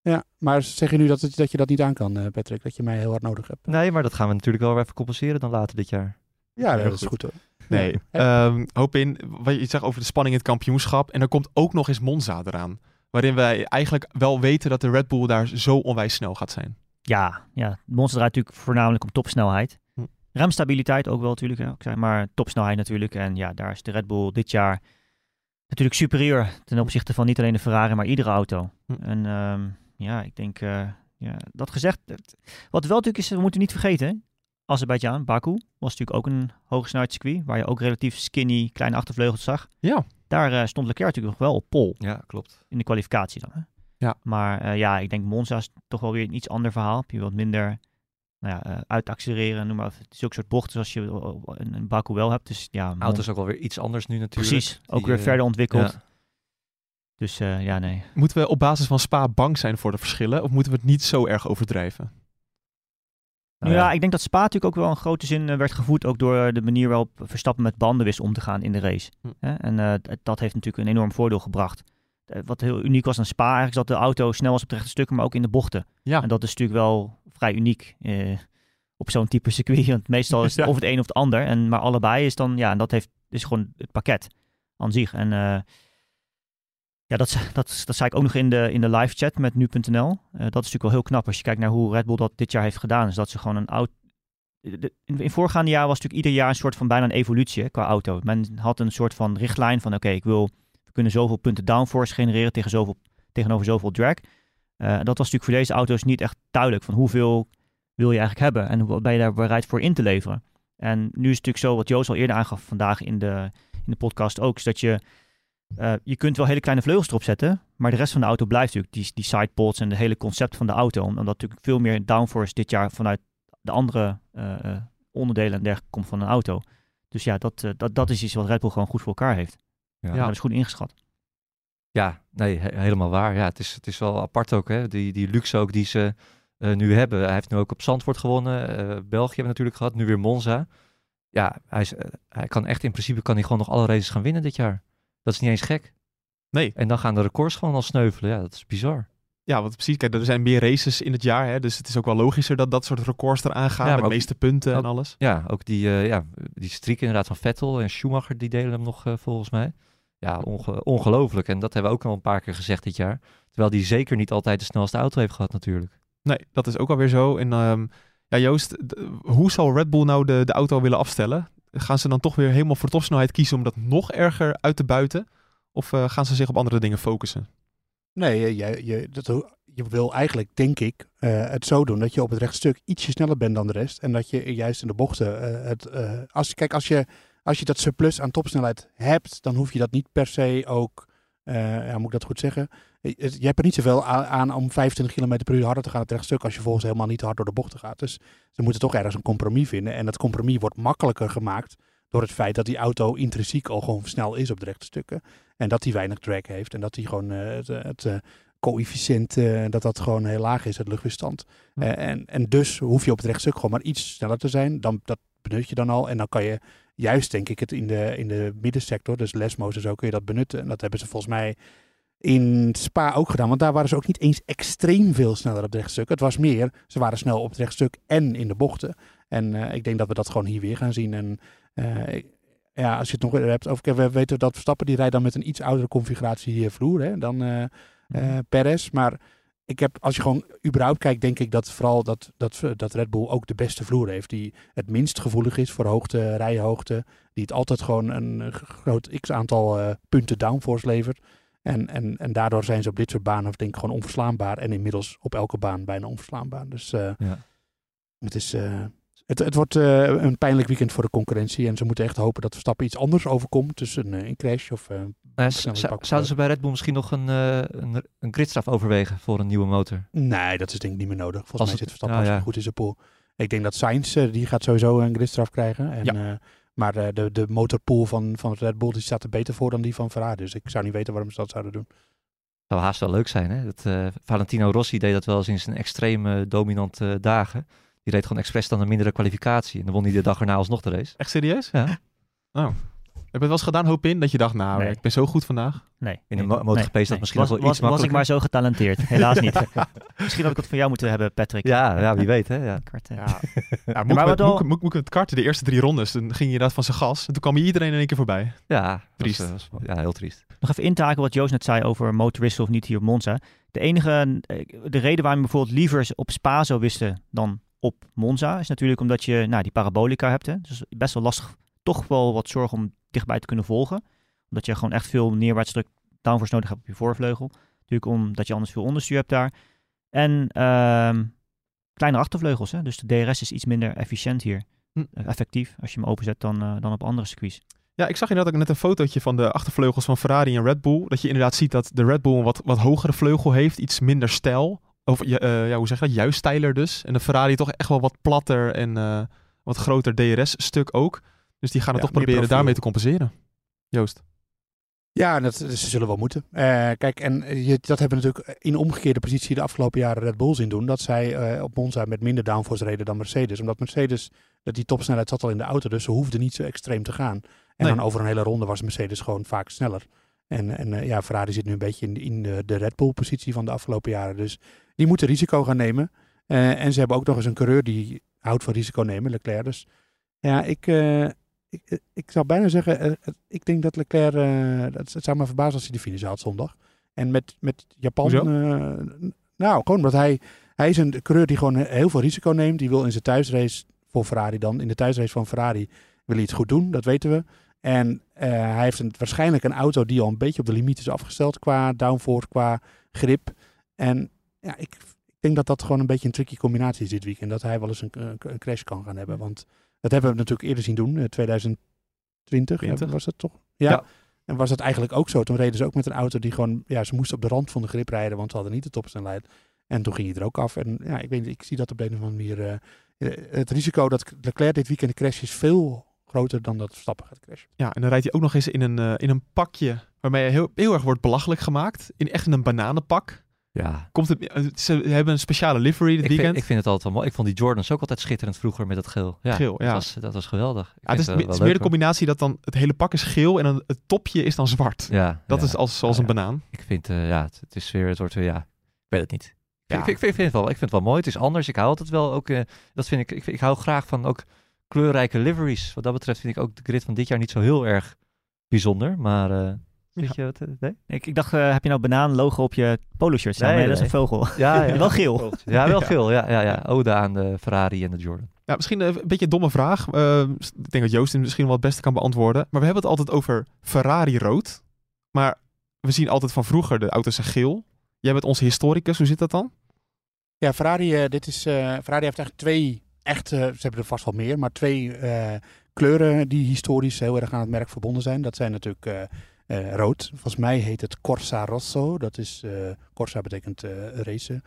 Ja, maar zeg je nu dat, het- dat je dat niet aan kan, eh, Patrick? Dat je mij heel hard nodig hebt? nee, maar dat gaan we natuurlijk wel weer even compenseren dan later dit jaar. Ja, Heel dat is goed. goed hoor. Nee, ehm, hoop in. Wat je zegt over de spanning in het kampioenschap. En er komt ook nog eens Monza eraan. Waarin wij eigenlijk wel weten dat de Red Bull daar zo onwijs snel gaat zijn. Ja, ja. Monster draait natuurlijk voornamelijk om topsnelheid. Hm. Remstabiliteit ook wel natuurlijk, hè, maar topsnelheid natuurlijk. En ja, daar is de Red Bull dit jaar natuurlijk superieur ten opzichte van niet alleen de Ferrari, maar iedere auto. Hm. En ehm, ja, ik denk, eh, ja, dat gezegd, wat wel natuurlijk is, we moeten niet vergeten, Azerbeidzjan, Baku, was natuurlijk ook een hoogsnelheidscircuit, waar je ook relatief skinny kleine achtervleugels zag. Ja. Daar eh, stond Leclerc natuurlijk nog wel op pol Ja, klopt. in de kwalificatie dan. Hè? Ja. Maar eh, ja, ik denk Monza is toch wel weer een iets ander verhaal. Heb je wat minder nou ja, eh, uitaccelereren, noem maar. Het is ook een soort bochten zoals je in, in Baku wel hebt. Dus ja, Auto is ook wel weer iets anders nu natuurlijk. precies. Ook Die, weer verder ontwikkeld. ja. Dus eh, ja, nee. Moeten we op basis van Spa bang zijn voor de verschillen? Of moeten we het niet zo erg overdrijven? Nou ja, ik denk dat Spa natuurlijk ook wel in grote zin eh, werd gevoed. Ook door de manier waarop Verstappen met banden wist om te gaan in de race. Hm. En eh, dat heeft natuurlijk een enorm voordeel gebracht. Eh, wat heel uniek was aan Spa eigenlijk is dat de auto snel was op de rechte stukken, maar ook in de bochten. Ja. En dat is natuurlijk wel vrij uniek eh, op zo'n type circuit. Want meestal is het of het een of het ander. En, maar allebei is dan, ja, en dat heeft, is gewoon het pakket aan zich. En eh, ja, dat, dat, dat zei ik ook nog in de, in de live chat met nu.nl. Eh, dat is natuurlijk wel heel knap als je kijkt naar hoe Red Bull dat dit jaar heeft gedaan. Is dat ze gewoon een de- In, in voorgaande jaar was natuurlijk ieder jaar een soort van bijna een evolutie qua auto. Men had een soort van richtlijn van oké, ik wil, we kunnen zoveel punten downforce genereren tegen zoveel, tegenover zoveel drag. Eh, dat was natuurlijk voor deze auto's niet echt duidelijk van hoeveel wil je eigenlijk hebben en wat ben je daar bereid voor in te leveren. En nu is het natuurlijk zo, wat Joost al eerder aangaf vandaag in de, in de podcast ook, is dat je, eh, je kunt wel hele kleine vleugels erop zetten, maar de rest van de auto blijft natuurlijk die, die sidepods en het hele concept van de auto. Omdat natuurlijk veel meer downforce dit jaar vanuit de andere eh, eh, onderdelen en dergelijke komt van een auto. Dus ja, dat, dat, dat is iets wat Red Bull gewoon goed voor elkaar heeft. Ja. Ja. Dat is goed ingeschat. Ja, nee, he- helemaal waar. Ja, het is, het is wel apart ook, hè. Die, die luxe ook die ze nu hebben. Hij heeft nu ook op Zandvoort gewonnen. België hebben we natuurlijk gehad, nu weer Monza. Ja, hij, is, hij kan echt in principe kan hij gewoon nog alle races gaan winnen dit jaar. Dat is niet eens gek. Nee. En dan gaan de records gewoon al sneuvelen. Ja, dat is bizar. Ja, want precies. Kijk, er zijn meer races in het jaar. Hè, dus het is ook wel logischer dat dat soort records eraan gaan. Ja, met de meeste punten en alles. Ja, ook die, eh ja, die streak inderdaad van Vettel en Schumacher, die delen hem nog eh, volgens mij. Ja, onge- ongelooflijk. En dat hebben we ook al een paar keer gezegd dit jaar. Terwijl die zeker niet altijd de snelste auto heeft gehad natuurlijk. Nee, dat is ook alweer zo. En ehm, ja, Joost, hoe zal Red Bull nou de, de auto willen afstellen? Gaan ze dan toch weer helemaal voor topsnelheid kiezen om dat nog erger uit te buiten? Of eh, gaan ze zich op andere dingen focussen? Nee, je, je, je, dat, je wil eigenlijk, denk ik, eh, het zo doen dat je op het rechtstuk ietsje sneller bent dan de rest. En dat je juist in de bochten eh, het. eh, als, kijk, als je, als je dat surplus aan topsnelheid hebt, dan hoef je dat niet per se ook. eh, ja, moet ik dat goed zeggen? Je, je hebt er niet zoveel aan, om 25 km per uur harder te gaan op het rechtstuk als je volgens helemaal niet hard door de bochten gaat. Dus ze moeten toch ergens een compromis vinden. En dat compromis wordt makkelijker gemaakt door het feit dat die auto intrinsiek al gewoon snel is op de rechte stukken. En dat hij weinig drag heeft. En dat hij gewoon eh, het, het eh, coëfficiënt, eh, dat dat gewoon heel laag is, het luchtweerstand. Ja. Eh, en, en dus hoef je op het rechtstuk gewoon maar iets sneller te zijn. Dan, dat benut je dan al. En dan kan je juist, denk ik, het in de, in de middensector, dus lesmos en zo, kun je dat benutten. En dat hebben ze volgens mij in Spa ook gedaan. Want daar waren ze ook niet eens extreem veel sneller op het rechtstuk. Het was meer, ze waren snel op het rechtstuk en in de bochten. En eh, ik denk dat we dat gewoon hier weer gaan zien. En eh, ja, als je het nog hebt over, we weten dat Verstappen die rijdt dan met een iets oudere configuratie eh, vloer hè, dan eh, Perez. Maar ik heb, als je gewoon überhaupt kijkt, denk ik dat vooral dat, dat, dat Red Bull ook de beste vloer heeft. Die het minst gevoelig is voor hoogte, rijhoogte. Die het altijd gewoon een groot x-aantal punten downforce levert. En, en, en daardoor zijn ze op dit soort banen denk ik gewoon onverslaanbaar. En inmiddels op elke baan bijna onverslaanbaar. Dus eh, Ja. het, is, eh, het, het wordt eh, een pijnlijk weekend voor de concurrentie. En ze moeten echt hopen dat Verstappen iets anders overkomt. Dus een, een crash of... pak- zouden ze bij Red Bull misschien nog een, eh, een, een gridstraf overwegen voor een nieuwe motor? Nee, dat is denk ik niet meer nodig. Volgens Als mij het- zit Verstappen hartstikke ja. goed in zijn pool. Ik denk dat Sainz, die gaat sowieso een gridstraf krijgen. En, Ja. Maar eh, de, de motorpool van, van Red Bull die staat er beter voor dan die van Ferrari. Dus ik zou niet weten waarom ze dat zouden doen. zou haast wel leuk zijn, hè? Dat, eh, Valentino Rossi deed dat wel eens in zijn extreem eh, dominante dagen. Die reed gewoon expres dan een mindere kwalificatie. En dan won hij de dag erna alsnog de race. Echt serieus? Ja. Oh. Heb je het wel eens gedaan, hoop in, dat je dacht, nou, Nee. ik ben zo goed vandaag? Nee. In de nee, mo- MotoGP is dat misschien was, wel was, iets Was ik makkelijker. maar zo getalenteerd. Helaas niet. Misschien had ik het van jou moeten hebben, Patrick. Ja, ja, wie weet, hè? Ja. Kart, eh. Ja. ja, moet, maar met, al- moet, moet, moet met het karten de eerste drie rondes. Dan ging je inderdaad van zijn gas. En toen kwam je iedereen in één keer voorbij. Ja, Triest. eh, was- ja, heel triest. Nog even in te haken wat Joost net zei over motorwissel of niet hier op Monza. De enige, eh, de reden waarom we bijvoorbeeld liever op Spa zou wisten dan op Monza, is natuurlijk omdat je nou, die parabolica hebt. Hè? Dus best wel lastig, toch wel wat zorg om dichtbij te kunnen volgen. Omdat je gewoon echt veel neerwaarts druk downforce nodig hebt op je voorvleugel. Natuurlijk omdat je anders veel onderstuur hebt daar. En ehm, kleine achtervleugels. Hè? Dus de DRS is iets minder efficiënt hier. Hm. Eh, effectief, als je hem openzet dan, eh, dan op andere circuits. Ja, ik zag inderdaad ook net een fotootje van de achtervleugels van Ferrari en Red Bull. Dat je inderdaad ziet dat de Red Bull een wat, wat hogere vleugel heeft, iets minder stijl. Of eh, ja, hoe zeg je dat? Juist stijler dus. En de Ferrari toch echt wel wat platter en wat groter DRS-stuk ook. Dus die gaan het Ja, toch proberen profiel. daarmee te compenseren. Joost. Ja, dat, ze zullen wel moeten. Eh, kijk, en je, dat hebben we natuurlijk in omgekeerde positie de afgelopen jaren Red Bull zien doen. Dat zij eh, op Monza met minder downforce reden dan Mercedes. Omdat Mercedes, dat die topsnelheid zat al in de auto, dus ze hoefden niet zo extreem te gaan. En Nee. dan over een hele ronde was Mercedes gewoon vaak sneller. En, en eh, ja, Ferrari zit nu een beetje in, in de, de Red Bull positie van de afgelopen jaren. Dus die moeten risico gaan nemen. Eh, en ze hebben ook nog eens een coureur die houdt van risico nemen, Leclerc. Dus ja, ik, eh, ik, eh, ik zou bijna zeggen, eh, het- ik denk dat Leclerc, eh, dat, het zou me verbazen als hij de finish haalt zondag. En met, met Japan, eh, nou gewoon omdat hij, hij is een coureur die gewoon heel veel risico neemt. Die wil in zijn thuisrace voor Ferrari dan, in de thuisrace van Ferrari wil hij het goed doen, dat weten we. En eh, hij heeft een, waarschijnlijk een auto die al een beetje op de limiet is afgesteld qua downforce, qua grip. En ja, ik, ik denk dat dat gewoon een beetje een tricky combinatie is dit weekend. Dat hij wel eens een, een, een crash kan gaan hebben. Want dat hebben we natuurlijk eerder zien doen, eh, 2020 eh, 20. was dat toch? Ja. Ja. En was dat eigenlijk ook zo. Toen reden ze ook met een auto die gewoon, ja, ze moesten op de rand van de grip rijden, want ze hadden niet de topsnelheid. En toen ging hij er ook af. En ja, ik weet niet, ik zie dat op de een of andere manier. eh, eh, het risico dat Leclerc dit weekend crash is veel groter dan dat Verstappen gaat crashen. Ja, en dan rijdt hij ook nog eens in een, eh, in een pakje waarmee hij heel, heel erg wordt belachelijk gemaakt. In echt een bananenpak. Ja. Komt het, eh, ze hebben een speciale livery dit Ik weekend. vind, ik vind het altijd wel mooi. Ik vond die Jordans ook altijd schitterend vroeger met het geel. Ja, Geel, ja. Dat, was, dat was geweldig. Ja, het is, het is meer de combinatie dat dan het hele pak is geel en dan het topje is dan zwart. Ja, Dat ja. is als, zoals een banaan. Ik vind, eh, ja, het, het is weer, het wordt weer, ja, ik weet het niet. Ja. Ik, ik, ik, vind het wel, ik vind het wel mooi. Het is anders. Ik hou altijd wel ook, eh, dat vind ik, ik, ik hou graag van ook kleurrijke liveries. Wat dat betreft vind ik ook de grid van dit jaar niet zo heel erg bijzonder. Maar, weet je wat, eh, nee? Ik, ik dacht, eh, heb je nou banaan logo op je polo shirt staan? Nee, Nee, dat is een vogel. Ja, ja. Wel geel. Ja, wel Ja. geel. Ja, ja, ja. Ode aan de Ferrari en de Jordan. Ja, misschien een beetje een domme vraag. Eh, ik denk dat Joost hem misschien wel het beste kan beantwoorden. Maar we hebben het altijd over Ferrari rood. Maar we zien altijd van vroeger de auto's zijn geel. Jij bent onze historicus, hoe zit dat dan? Ja, Ferrari, eh, dit is, eh, Ferrari heeft eigenlijk twee, echt, eh, ze hebben er vast wel meer, maar twee eh, kleuren die historisch heel erg aan het merk verbonden zijn. Dat zijn natuurlijk eh, rood. Volgens mij heet het Corsa Rosso. Dat is, eh, Corsa betekent eh racen.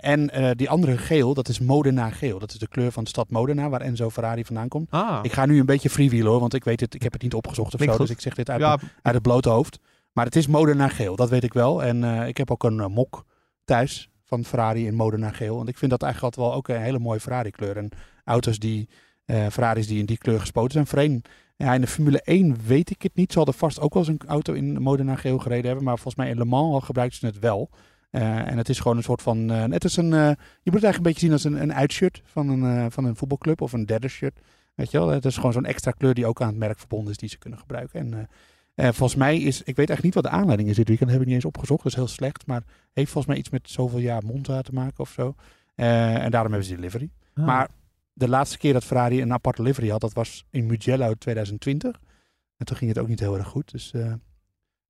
En die andere geel, dat is Modena geel. Dat is de kleur van de stad Modena, waar Enzo Ferrari vandaan komt. Ah, Ik ga nu een beetje freewheelen hoor, want ik weet het, ik heb het niet opgezocht of zo. Dus ik zeg dit uit, ja, uit het blote hoofd. Maar het is Modena geel, dat weet ik wel. En ik heb ook een mok thuis van Ferrari in Modena geel. Want ik vind dat eigenlijk altijd wel ook een hele mooie Ferrari kleur. En auto's die, Ferraris die in die kleur gespoten zijn. Voorheen, ja, in de Formule 1 weet ik het niet. Ze hadden vast ook wel eens een auto in Modena geel gereden hebben. Maar volgens mij in Le Mans gebruikten ze het wel. Eh, en het is gewoon een soort van, eh, het is een, eh, je moet het eigenlijk een beetje zien als een, een uitshirt van een, van een voetbalclub of een derde shirt. Weet je wel, het is gewoon zo'n extra kleur die ook aan het merk verbonden is die ze kunnen gebruiken. En volgens mij is, ik weet echt niet wat de aanleiding is dit weekend, dat heb ik niet eens opgezocht, dat is heel slecht. Maar heeft volgens mij iets met zoveel jaar Monza te maken of zo. En daarom hebben ze die livery. Ah. Maar de laatste keer dat Ferrari een aparte livery had, dat was in Mugello 2020. En toen ging het ook niet heel erg goed. Dus eh,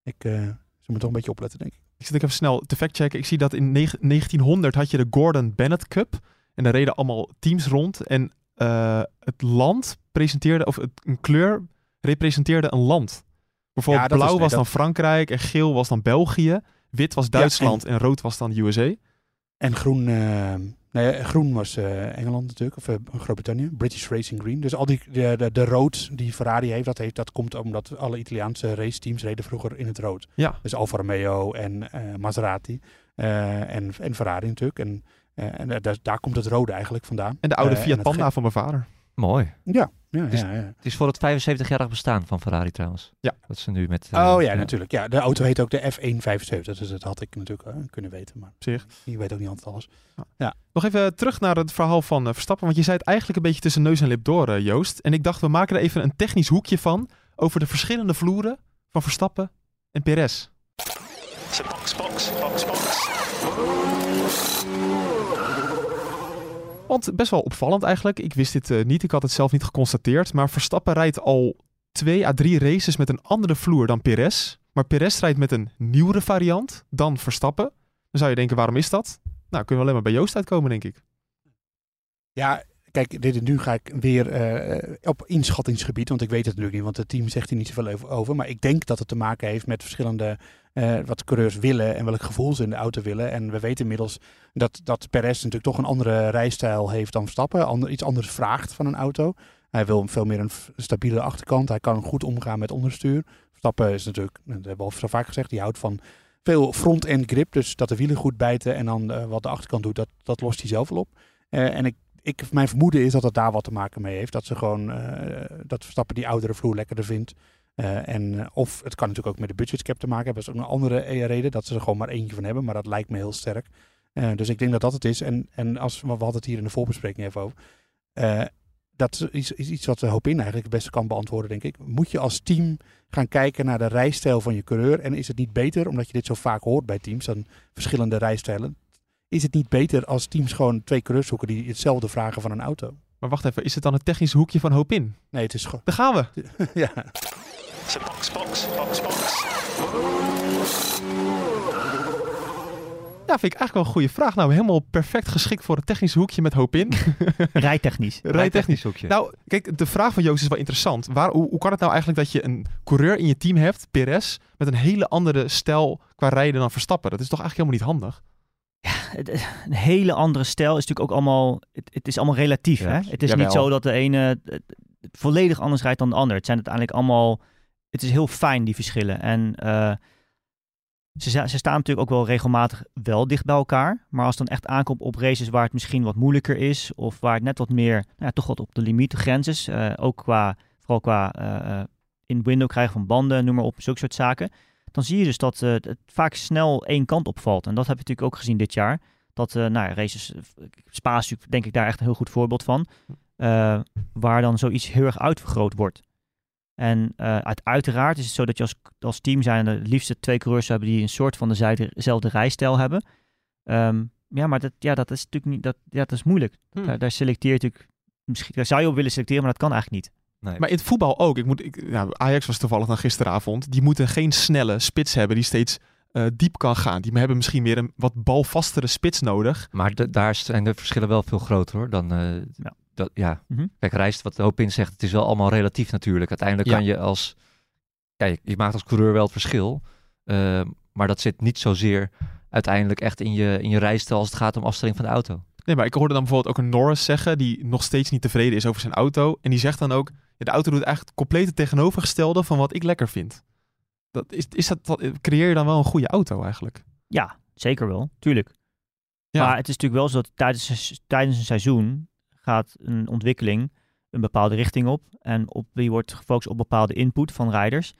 ik, eh, ze moeten toch een beetje opletten, denk ik. Ik zit even snel te factchecken. Ik zie dat in negen- 1900 had je de Gordon Bennett Cup. En daar reden allemaal teams rond. En eh, het land presenteerde, of het, een kleur representeerde een land. Bijvoorbeeld Ja, dat is- blauw nee, was dan Frankrijk en geel was dan België. Wit was Duitsland en, rood was dan USA. En groen, eh, nee, groen was eh, Engeland natuurlijk, of eh, Groot-Brittannië. British Racing Green. Dus al die, de, de, de rood die Ferrari heeft dat, heeft, dat komt omdat alle Italiaanse raceteams reden vroeger in het rood. Ja. Dus Alfa Romeo en eh, Maserati eh, en, en Ferrari natuurlijk. En, eh, en daar, daar komt het rode eigenlijk vandaan. En de oude Fiat Panda van mijn vader. Mooi. Ja, ja, Dus- ja, ja. Het is voor het 75-jarig bestaan van Ferrari trouwens. Ja. Dat ze nu met... eh, Oh ja, natuurlijk. Ja, de auto heet ook de F175. Dus dat had ik natuurlijk eh, kunnen weten. Maar Op zich. je weet ook niet altijd alles. Nog even terug naar het verhaal van eh, Verstappen. Want je zei het eigenlijk een beetje tussen neus en lip door, eh, Joost. En ik dacht, we maken er even een technisch hoekje van. Over de verschillende vloeren van Verstappen en Perez. Box, box, box, box. Want best wel opvallend eigenlijk. Ik wist dit eh, niet. Ik had het zelf niet geconstateerd. Maar Verstappen rijdt al twee à drie races met een andere vloer dan Perez. Maar Perez rijdt met een nieuwere variant dan Verstappen. Dan zou je denken, waarom is dat? Nou, kunnen we alleen maar bij Joost uitkomen, denk ik. Ja, kijk, dit, nu ga ik weer eh, op inschattingsgebied, want ik weet het natuurlijk niet, want het team zegt hier niet zoveel over- over. Maar ik denk dat het te maken heeft met verschillende, eh, wat coureurs willen en welk gevoel ze in de auto willen. En we weten inmiddels dat, dat Perez natuurlijk toch een andere rijstijl heeft dan Verstappen, iets anders vraagt van een auto. Hij wil veel meer een stabiele achterkant, hij kan goed omgaan met onderstuur. Verstappen is natuurlijk, dat hebben we al zo vaak gezegd, die houdt van veel front-end grip, dus dat de wielen goed bijten en dan eh, wat de achterkant doet, dat, dat lost hij zelf wel op. Eh, en ik, ik, mijn vermoeden is dat het daar wat te maken mee heeft. Dat ze gewoon, dat Verstappen die oudere vloer lekkerder vindt. Eh, en, eh, of het kan natuurlijk ook met de budgetcap te maken hebben. Dat is ook een andere eh, reden, dat ze er gewoon maar eentje van hebben. Maar dat lijkt me heel sterk. Dus ik denk dat dat het is. En, en als, we hadden het hier in de voorbespreking even over. Dat is, is iets wat de Hopin eigenlijk het beste kan beantwoorden, denk ik. Moet je als team gaan kijken naar de rijstijl van je coureur? En is het niet beter, omdat je dit zo vaak hoort bij teams, dan verschillende rijstijlen. Is het niet beter als teams gewoon twee coureurs zoeken die hetzelfde vragen van een auto? Maar wacht even, is het dan het technische hoekje van Hopin? Nee, het is gewoon. Daar gaan we. ja. Box, box, box, box. Ja, vind ik eigenlijk wel een goede vraag. Nou, helemaal perfect geschikt voor het technische hoekje met Hopin. Rijtechnisch. Rijtechnisch. hoekje. Nou, kijk, de vraag van Joost is wel interessant. Waar, hoe, hoe kan het nou eigenlijk dat je een coureur in je team hebt, Perez, met een hele andere stijl qua rijden dan Verstappen? Dat is toch eigenlijk helemaal niet handig? Het- Een hele andere stijl is natuurlijk ook allemaal... Het, het is allemaal relatief, Ja, hè? Het is jawel. niet zo dat de ene eh, volledig anders rijdt dan de ander. Het zijn uiteindelijk allemaal... Het is heel fijn, die verschillen. En eh, ze, ze staan natuurlijk ook wel regelmatig wel dicht bij elkaar. Maar als het dan echt aankomt op races waar het misschien wat moeilijker is... of waar het net wat meer, nou ja, toch wat op de limiet, de grens is... eh, ook qua, vooral qua eh, eh, in window krijgen van banden, noem maar op, zulke soort zaken... dan zie je dus dat eh, het vaak snel één kant opvalt. En dat heb je natuurlijk ook gezien dit jaar. Dat, eh, nou ja, races, eh, Spa denk ik daar echt een heel goed voorbeeld van. waar dan zoiets heel erg uitvergroot wordt. En uit, uiteraard is het zo dat je als, als team zijn het liefste twee coureurs hebben die een soort van dezelfde, dezelfde rijstijl hebben. Ehm, ja, maar dat, ja, dat is natuurlijk niet, dat, ja, dat is moeilijk. Hmm. Daar, daar selecteer je natuurlijk, misschien, daar zou je op willen selecteren, maar dat kan eigenlijk niet. Nee. Maar in het voetbal ook. Ik moet, ik, ja, Ajax was toevallig dan gisteravond. Die moeten geen snelle spits hebben die steeds eh, diep kan gaan. Die hebben misschien meer een wat balvastere spits nodig. Maar de- daar zijn de verschillen wel veel groter hoor. Dan, eh, Ja. Dat, ja. Mhm. Kijk, Rijst, wat de hoop in zegt, het is wel allemaal relatief natuurlijk. Uiteindelijk Ja. kan je als... Ja, je, je maakt als coureur wel het verschil. eh, maar dat zit niet zozeer uiteindelijk echt in je, in je rijstijl als het gaat om afstelling van de auto. Nee, maar ik hoorde dan bijvoorbeeld ook een Norris zeggen die nog steeds niet tevreden is over zijn auto. En die zegt dan ook, de auto doet eigenlijk het complete tegenovergestelde van wat ik lekker vind. Dat is, is dat, dat- creëer je dan wel een goede auto eigenlijk? Ja, zeker wel, tuurlijk. Ja. Maar het is natuurlijk wel zo dat tijdens, tijdens een seizoen gaat een ontwikkeling een bepaalde richting op. En op, die wordt gefocust op bepaalde input van rijders.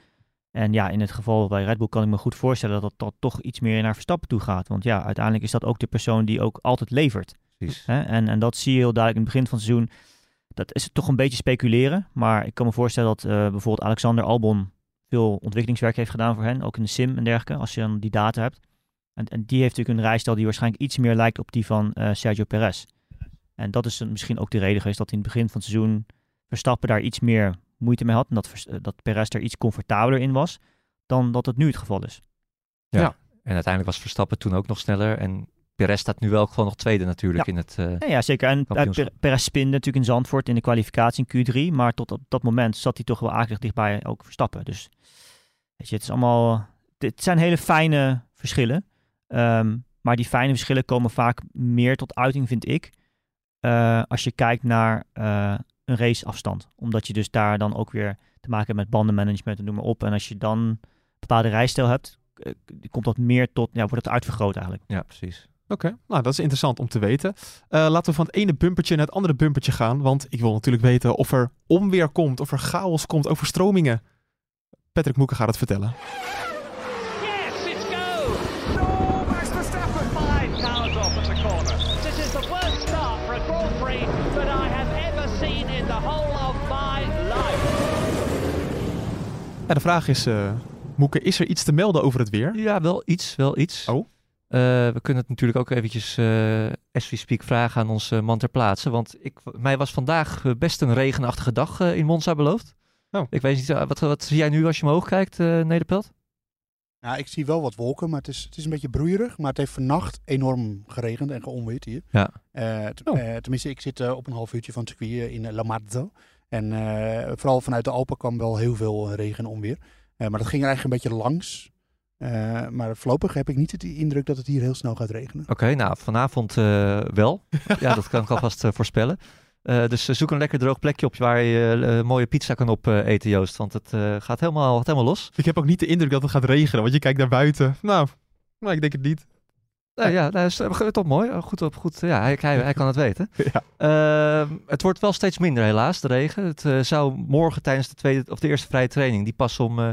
En ja, in het geval bij Red Bull kan ik me goed voorstellen dat dat toch iets meer naar Verstappen toe gaat. Want ja, uiteindelijk is dat ook de persoon die ook altijd levert. Precies. Hè? En, en dat zie je heel duidelijk in het begin van het seizoen. Dat is toch een beetje speculeren. Maar ik kan me voorstellen dat eh, bijvoorbeeld Alexander Albon veel ontwikkelingswerk heeft gedaan voor hen. Ook in de sim en dergelijke, als je dan die data hebt. En, en die heeft natuurlijk een rijstijl die waarschijnlijk iets meer lijkt op die van eh, Sergio Perez. En dat is misschien ook de reden geweest dat in het begin van het seizoen Verstappen daar iets meer moeite mee had. En dat, eh, dat Perez er iets comfortabeler in was dan dat het nu het geval is. En uiteindelijk was Verstappen toen ook nog sneller. En Perez staat nu wel gewoon nog tweede natuurlijk Ja. in het... eh, Ja, ja zeker. En uh, Perez spinde natuurlijk in Zandvoort in de kwalificatie in Q3. Maar tot op dat moment zat hij toch wel akelig dichtbij ook Verstappen. Dus weet je, het is allemaal... Het zijn hele fijne verschillen. Ehm, maar die fijne verschillen komen vaak meer tot uiting, vind ik. eh, als je kijkt naar een raceafstand. Omdat je dus daar dan ook weer te maken hebt met bandenmanagement en noem maar op. En als je dan een bepaalde rijstijl hebt, komt dat meer tot... Ja, wordt het uitvergroot eigenlijk. ja, precies. Oké, nou dat is interessant om te weten. Eh, laten we van het ene bumpertje naar het andere bumpertje gaan. Want ik wil natuurlijk weten of er onweer komt, of er chaos komt, overstromingen. Patrick Moeken gaat het vertellen. Yes, it's go! No, Max Verstappen! Five cars off at the corner. This is the worst start for a Grand Prix that I have ever seen in the whole of my life. Ja, de vraag is, eh Moeke, is er iets te melden over het weer? Ja, wel iets, wel iets. Oh. Eh, we kunnen het natuurlijk ook eventjes, eh as we speak, vragen aan onze man ter plaatse. Want ik, mij was vandaag eh, best een regenachtige dag eh, in Monza beloofd. Oh. Ik weet niet, wat, wat zie jij nu als je omhoog kijkt, eh Nederpelt? Ja, ik zie wel wat wolken, maar het is, het is een beetje broeierig. Maar het heeft vannacht enorm geregend en geonweerd hier. Ja. Eh, Oh. eh, tenminste, ik zit op een half uurtje van het circuit in La Marzo. En eh, vooral vanuit de Alpen kwam wel heel veel regen en onweer. Eh, maar dat ging er eigenlijk een beetje langs. Eh, maar voorlopig heb ik niet de indruk dat het hier heel snel gaat regenen. Oké, nou vanavond eh, wel. ja, dat kan ik alvast eh, voorspellen. Eh, dus zoek een lekker droog plekje op waar je mooie pizza kan op eh, eten, Joost. Want het eh, gaat, helemaal, gaat helemaal los. Ik heb ook niet de indruk dat het gaat regenen, want je kijkt naar buiten. Nou, nou ik denk het niet. Nou ja, dat is eh, toch mooi. Eh, Goed op, goed. Ja, hij, hij, hij kan het weten. Ja. Ehm, het wordt wel steeds minder helaas, de regen. Het eh, zou morgen tijdens de, tweede, of de eerste vrije training, die pas om eh,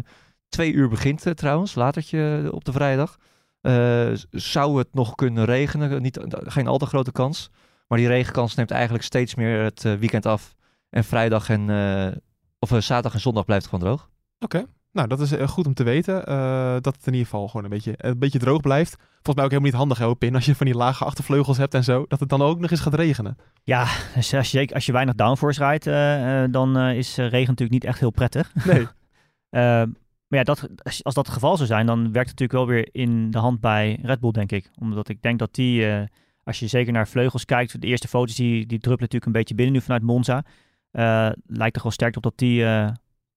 twee uur begint eh, trouwens, latertje op de vrijdag. eh, zou het nog kunnen regenen. Niet, geen al te grote kans. Maar die regenkans neemt eigenlijk steeds meer het eh, weekend af. En vrijdag en, eh, of eh, zaterdag en zondag blijft het gewoon droog. Oké. Nou, dat is eh, goed om te weten. eh, dat het in ieder geval gewoon een beetje, een beetje droog blijft. Volgens mij ook helemaal niet handig, hè, Pin, als je van die lage achtervleugels hebt en zo. Dat het dan ook nog eens gaat regenen. Ja, dus als je, als je weinig downforce rijdt, eh, eh, dan eh, is eh, regen natuurlijk niet echt heel prettig. Nee. Maar ja, dat, als, dat het geval zou zijn, dan werkt het natuurlijk wel weer in de hand bij Red Bull, denk ik. Omdat ik denk dat die, eh, als je zeker naar vleugels kijkt, de eerste foto's die, die druppelen natuurlijk een beetje binnen nu vanuit Monza. Eh, lijkt er wel sterk op dat die eh,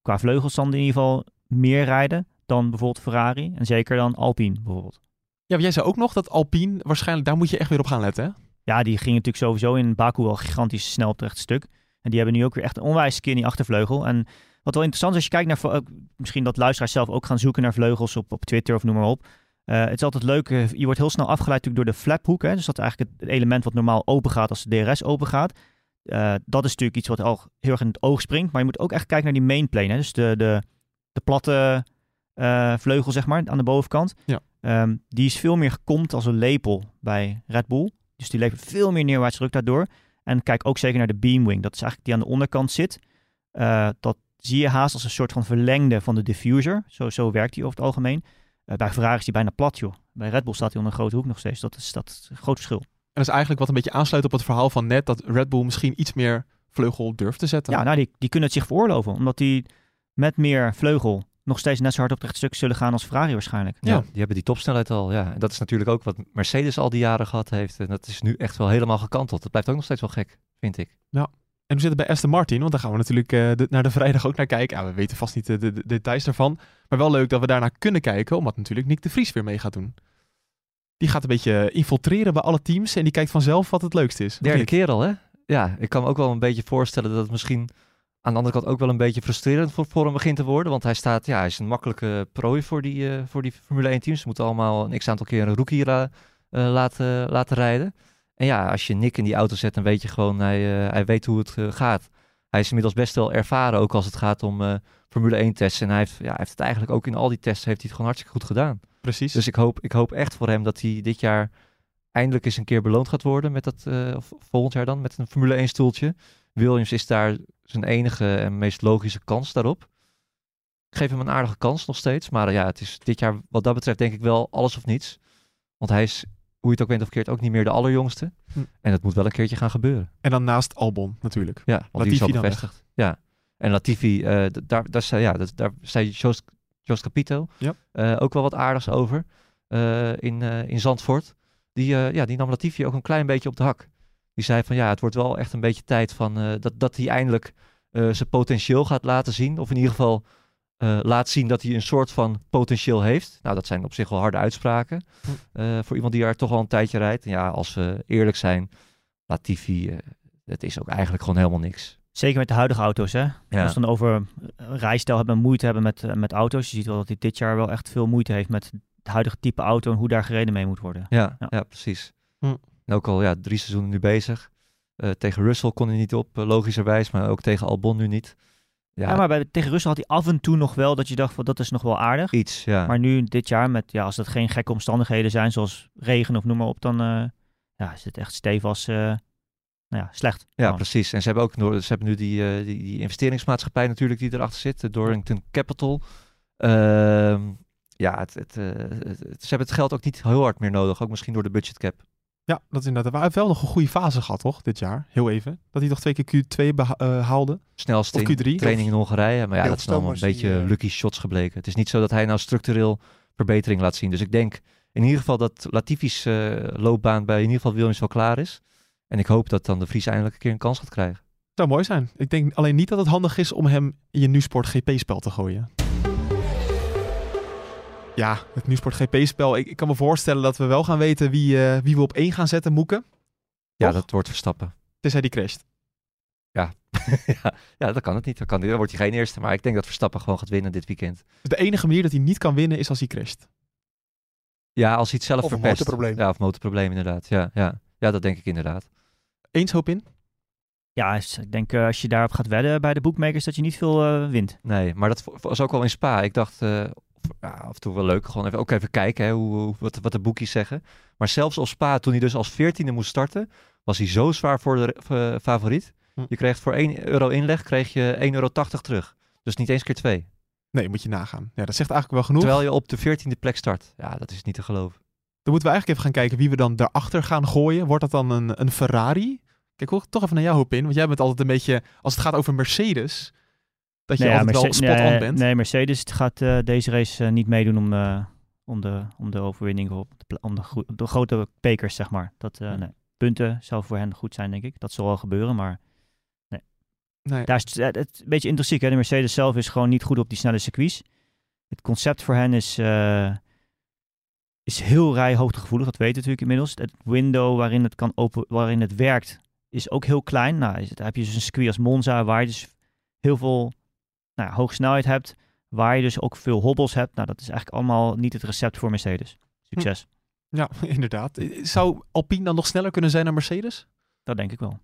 qua vleugels dan in ieder geval meer rijden dan bijvoorbeeld Ferrari. En zeker dan Alpine bijvoorbeeld. Ja, maar jij zei ook nog dat Alpine, waarschijnlijk, daar moet je echt weer op gaan letten, hè? Ja, die ging natuurlijk sowieso in Baku al gigantisch snel op het stuk. En die hebben nu ook weer echt een onwijs skinny achtervleugel. En wat wel interessant is, als je kijkt naar... ook Misschien dat luisteraars zelf ook gaan zoeken naar vleugels op, op Twitter of noem maar op. Eh, het is altijd leuk, eh, je wordt heel snel afgeleid natuurlijk door de flaphoek. Hè? Dus dat is eigenlijk het, element wat normaal open gaat als de DRS open gaat. Eh, dat is natuurlijk iets wat al heel erg in het oog springt. Maar je moet ook echt kijken naar die mainplane. Hè? Dus de, de, de platte vleugel, zeg maar, aan de bovenkant. Ja. Ehm, die is veel meer gekomd als een lepel bij Red Bull. Dus die levert veel meer neerwaarts druk daardoor. En kijk ook zeker naar de beamwing. Dat is eigenlijk die aan de onderkant zit. Dat zie je haast als een soort van verlengde van de diffuser. Zo, zo werkt die over het algemeen. Eh, bij Ferrari is die bijna plat, joh. Bij Red Bull staat hij onder een grote hoek nog steeds. Dat is, dat is een groot verschil. En dat is eigenlijk wat een beetje aansluit op het verhaal van net, dat Red Bull misschien iets meer vleugel durft te zetten. Ja, nou, die, die kunnen het zich veroorloven. Omdat die met meer vleugel nog steeds net zo hard op het rechtstuk zullen gaan als Ferrari waarschijnlijk. Ja, Ja. die hebben die topsnelheid al. Ja. En dat is natuurlijk ook wat Mercedes al die jaren gehad heeft. En dat is nu echt wel helemaal gekanteld. Dat blijft ook nog steeds wel gek, vind ik. En hoe zit het bij Aston Martin? Want daar gaan we natuurlijk eh, de- naar de vrijdag ook naar kijken. Ja, we weten vast niet de, de- de details daarvan. Maar wel leuk dat we daarnaar kunnen kijken, omdat natuurlijk Nick de Vries weer mee gaat doen. Die gaat een beetje infiltreren bij alle teams en die kijkt vanzelf wat het leukste is. Derde keer al, hè? Ja, ik kan me ook wel een beetje voorstellen dat het misschien aan de andere kant ook wel een beetje frustrerend voor, voor hem begint te worden. Want hij staat, ja, hij is een makkelijke prooi voor die, eh, voor die Formule 1 teams. Ze moeten allemaal een x-aantal keer een rookie la- eh, laten, laten rijden. En ja, als je Nick in die auto zet, dan weet je gewoon, hij, eh, hij weet hoe het eh, gaat. Hij is inmiddels best wel ervaren, ook als het gaat om eh, Formule 1 tests. En hij heeft, ja, hij heeft het eigenlijk ook in al die tests heeft hij het gewoon hartstikke goed gedaan. Precies. Dus ik hoop, ik hoop echt voor hem dat hij dit jaar eindelijk eens een keer beloond gaat worden met dat, eh, of volgend jaar dan, met een Formule 1 stoeltje. Williams is daar zijn enige en meest logische kans daarop. Ik geef hem een aardige kans nog steeds, maar ja, het is dit jaar wat dat betreft denk ik wel alles of niets. Want hij is, hoe je het ook bent of keert, ook niet meer de allerjongste. Hm. En dat moet wel een keertje gaan gebeuren. En dan naast Albon natuurlijk. Ja, want die is al Latifi bevestigd. Ja. En Latifi, d- daar, daar, zei, ja, daar zei Jos, Jos Capito Ja. eh, ook wel wat aardigs over eh, in, in Zandvoort. Die, ja, die nam Latifi ook een klein beetje op de hak. Die zei van ja, het wordt wel echt een beetje tijd van, dat, dat hij eindelijk zijn potentieel gaat laten zien. Of in ieder geval eh, laat zien dat hij een soort van potentieel heeft. Nou, dat zijn op zich wel harde uitspraken. Hm. eh, voor iemand die er toch al een tijdje rijdt. En ja, als we eerlijk zijn, Latifi, eh, het is ook eigenlijk gewoon helemaal niks. Zeker met de huidige auto's, hè. Ja. Als we dan over rijstijl hebben en moeite hebben met, met auto's. Je ziet wel dat hij dit jaar wel echt veel moeite heeft met het huidige type auto en hoe daar gereden mee moet worden. Ja, Ja. ja. precies. Hm. En ook al ja, drie seizoenen nu bezig. Eh, tegen Russell kon hij niet op, logischerwijs, maar ook tegen Albon nu niet. Ja, Ja, maar bij, tegen Russell had hij af en toe nog wel dat je dacht van dat is nog wel aardig. iets, ja. Maar nu dit jaar, met, ja, als dat geen gekke omstandigheden zijn zoals regen of noem maar op, dan eh, ja, is het echt stevig eh nou ja, slecht. ja, Gewoon. precies. En ze hebben ook ze hebben nu die, eh, die, die investeringsmaatschappij natuurlijk die erachter zit, de Dorrington Capital. Ehm, ja, het, het, het- het- ze hebben het geld ook niet heel hard meer nodig, ook misschien door de budgetcap. Ja, dat is inderdaad. Hij heeft wel nog een goede fase gehad, toch? Dit jaar. Heel even. Dat hij toch twee keer Q2 beha- eh, haalde. Snelste Of in Q3. training in Hongarije. Maar ja, Heel dat zijn allemaal een beetje eh, lucky shots gebleken. Het is niet zo dat hij nou structureel verbetering laat zien. Dus ik denk in ieder geval dat Latifi's eh, loopbaan bij in ieder geval Williams wel klaar is. En ik hoop dat dan de Vries eindelijk een keer een kans gaat krijgen. Zou mooi zijn. Ik denk alleen niet dat het handig is om hem in je Nusport GP-spel te gooien. Ja, het Nusport GP-spel. Ik, ik kan me voorstellen dat we wel gaan weten wie, eh, wie we op één gaan zetten, Moeken. Ja, Toch? dat wordt Verstappen. Tenzij die crasht. ja, ja, dat kan het niet. Dan, kan, dan wordt hij geen eerste. Maar ik denk dat Verstappen gewoon gaat winnen dit weekend. De enige manier dat hij niet kan winnen is als hij crasht. Ja, als hij het zelf Of een verpest. motorprobleem. Ja, of motorprobleem inderdaad. Ja, ja. ja, dat denk ik inderdaad. Eens hoop in? Ja, ik denk eh, als je daarop gaat wedden bij de bookmakers dat je niet veel eh, wint. Nee, maar dat was ook wel in Spa. Ik dacht, eh, ja, af en toe wel leuk. Gewoon even, ook even kijken hè, hoe, wat, wat de boekjes zeggen. Maar zelfs op Spa, toen hij dus als veertiende moest starten, was hij zo zwaar voor de eh, favoriet. Hm. Je kreeg voor 1 euro inleg, kreeg je 1,80 euro terug. Dus niet eens keer twee. Nee, moet je nagaan. Ja, dat zegt eigenlijk wel genoeg. Terwijl je op de veertiende plek start. Ja, dat is niet te geloven. Dan moeten we eigenlijk even gaan kijken wie we dan daarachter gaan gooien. Wordt dat dan een, een Ferrari? Kijk, toch even naar jou hoop in. Want jij bent altijd een beetje, als het gaat over Mercedes, dat je Nee, ja, altijd wel Merce- spot on nee, bent. Nee, Mercedes gaat eh, deze race eh, niet meedoen om, eh, om, de, om de overwinning op de, pla- om de, gro- de grote bekers, zeg maar. Dat, nee. Punten zou voor hen goed zijn, denk ik. Dat zal wel gebeuren, maar Nee. daar is het, een beetje intrinsiek. Hè? De Mercedes zelf is gewoon niet goed op die snelle circuits. Het concept voor hen is, eh, is heel rijhoogtegevoelig, dat weten we natuurlijk inmiddels. Het window waarin het, kan open, waarin het werkt is ook heel klein. Nou, dan heb je dus een circuit als Monza waar je dus heel veel nou, ja, hoge snelheid hebt. Waar je dus ook veel hobbels hebt. Nou, dat is eigenlijk allemaal niet het recept voor Mercedes. Succes. Ja, inderdaad. Zou Alpine dan nog sneller kunnen zijn dan Mercedes? Dat denk ik wel.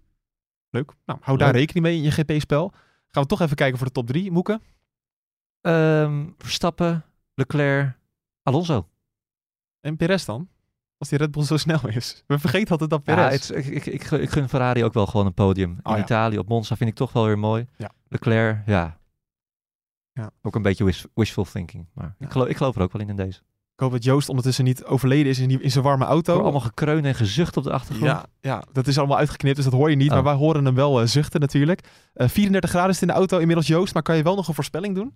Leuk. Nou, hou daar rekening mee in je GP-spel. Gaan we toch even kijken voor de top 3, Moeken. Ehm, Verstappen, Leclerc, Alonso. En Perez dan? Als die Red Bull zo snel is. We vergeten altijd dat Ja, Perez. het, ik, ik, ik, gun- ik gun Ferrari ook wel gewoon een podium. In Oh, ja. Italië, op Monza vind ik toch wel weer mooi. Ja. Leclerc, ja. Ja. Ook een beetje wish- wishful thinking. Maar Ja. ik, geloof, ik geloof er ook wel in in deze. Ik hoop dat Joost ondertussen niet overleden is in, die, in zijn warme auto. Allemaal gekreun en gezucht op de achtergrond. Ja, ja, dat is allemaal uitgeknipt, dus dat hoor je niet. Oh. Maar wij horen hem wel eh, zuchten natuurlijk. Eh 34 graden is het in de auto inmiddels, Joost. Maar kan je wel nog een voorspelling doen?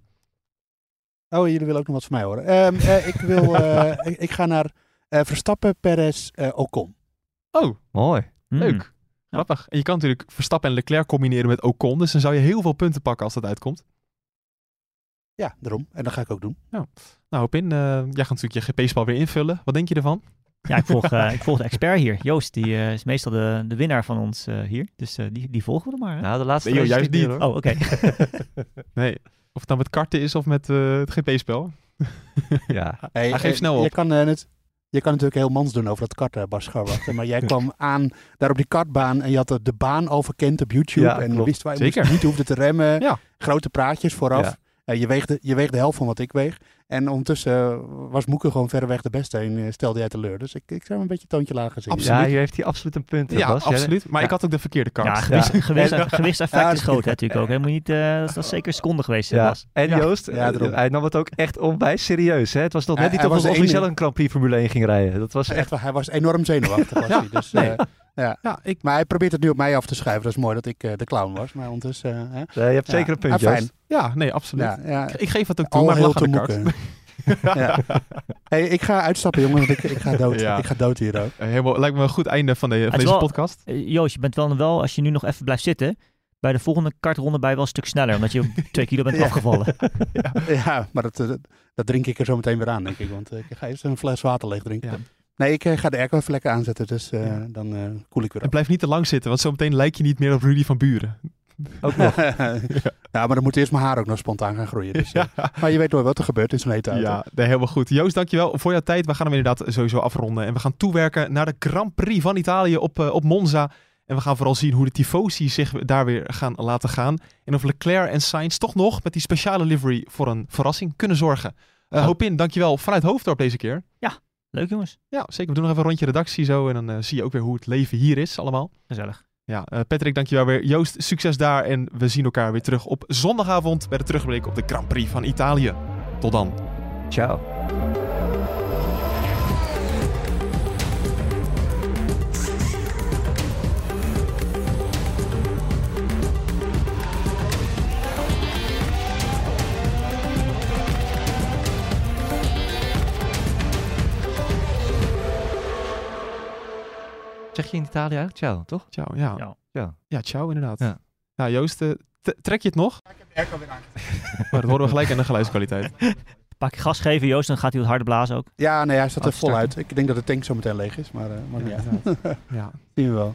Oh, jullie willen ook nog wat van mij horen. Ehm, eh, ik, wil, eh, ik, ik ga naar eh, Verstappen, Perez, eh, Ocon. Oh, Mooi. Hmm. leuk. Grappig. En je kan natuurlijk Verstappen en Leclerc combineren met Ocon. Dus dan zou je heel veel punten pakken als dat uitkomt. Ja, daarom. En dat ga ik ook doen. Nou, hoop in. eh, jij gaat natuurlijk je GP-spel weer invullen. Wat denk je ervan? Ja, ik volg, eh, ik volg de expert hier. Joost, die eh, is meestal de, de winnaar van ons eh, hier. Dus eh, die, die volgen we dan maar. Hè? Nou, de laatste Nee, joh, juist niet meer, hoor. Oh, oké. Nee. Of het nou met karten is of met eh, het GP-spel. Ja. Hey, Hij geeft eh, snel op. Je kan, het, je kan natuurlijk heel mans doen over dat kart, eh, Bas Scharwacht. Maar jij kwam aan daar op die kartbaan en je had de- de baan overkend op YouTube. Ja, en klopt. wist waar je Zeker. moest- niet hoefde te remmen. Ja. Grote praatjes vooraf. Ja. Eh, je, weegde, je weegt de helft van wat ik weeg. En ondertussen eh, was Moeke gewoon verreweg de beste en eh, stelde jij teleur. Dus ik, ik zou hem een beetje toontje lager zien. Absoluut. ja, hier heeft hij absoluut een punt. hè, Ja, Bas. Absoluut. Maar ja. ik had ook de verkeerde kart. Ja, gewicht, Ja. gewicht, En- gewichtseffect Ja, is groot hè, natuurlijk ook. Helemaal niet, eh, dat, is, zeker een seconde geweest, hè, Ja, Bas. en Ja. Joost, hij nam het ook echt onwijs serieus. Hè? Het was nog net niet hij zelf een Grand Prix Formule 1 ging rijden. Dat was echt... Hij was enorm zenuwachtig. Was Ja, hij. Dus, nee. eh, ja. Ja, ik, Maar hij probeert het nu op mij af te schuiven. Dat is mooi dat ik de clown was. Maar ondertussen... hè. Nee, je hebt Ja. zeker een punt, Ah, fijn. Ja, nee, absoluut. Ja, ja. Ik geef het ook toe, Al maar lach aan de ja. hey, ik ga uitstappen, jongen, want ik, ik ga dood. Ja. Ik ga dood hier ook. Eh, Helemaal, lijkt me een goed einde van, de, van is deze wel- podcast. Eh, Joost, je bent wel, wel, als je nu nog even blijft zitten, bij de volgende kartronde je wel een stuk sneller, omdat je twee kilo bent Ja. afgevallen. Ja, maar dat, eh, dat, dat drink ik er zo meteen weer aan, denk ik. Want ik ga eerst een fles water leeg drinken. Ja. Nee, ik ga de airco even lekker aanzetten, dus eh, Ja. dan eh, koel ik weer En blijf niet te lang zitten, want zometeen lijk je niet meer op Rudy van Buren. Ook nog. ja, maar dan moet eerst mijn haar ook nog spontaan gaan groeien. Dus, eh, Maar je weet nooit wat er gebeurt in zo'n hete auto. Ja, nee, helemaal goed. Joost, dankjewel voor jouw tijd. We gaan hem inderdaad sowieso afronden. En we gaan toewerken naar de Grand Prix van Italië op, eh, op Monza. En we gaan vooral zien hoe de tifosi zich daar weer gaan laten gaan. En of Leclerc en Sainz toch nog met die speciale livery voor een verrassing kunnen zorgen. Eh Ja. Hoop in, dankjewel vanuit Hoofddorp deze keer. Leuk jongens, Ja, zeker. We doen nog even een rondje redactie zo. En dan zie je ook weer hoe het leven hier is allemaal. gezellig. Ja, eh, Patrick, dankjewel weer. Joost, succes daar. En we zien elkaar weer terug op zondagavond bij de terugblik op de Grand Prix van Italië. Tot dan. Ciao. Zeg je in Italië eigenlijk? Ciao, toch? Ciao, ja. Ja. Ja, ja ciao inderdaad. Ja. Nou Joost, eh, trek je het nog? Ik heb de airco weer aangezet. Maar dat horen we gelijk aan de geluidskwaliteit. Paar keer gas geven, Joost, dan gaat hij wat harder blazen ook. Ja, nee, hij staat er Oh, vol starten. uit. Ik denk dat de tank zo meteen leeg is, maar, eh maar Ja, niet uit. Ja. Zien we wel.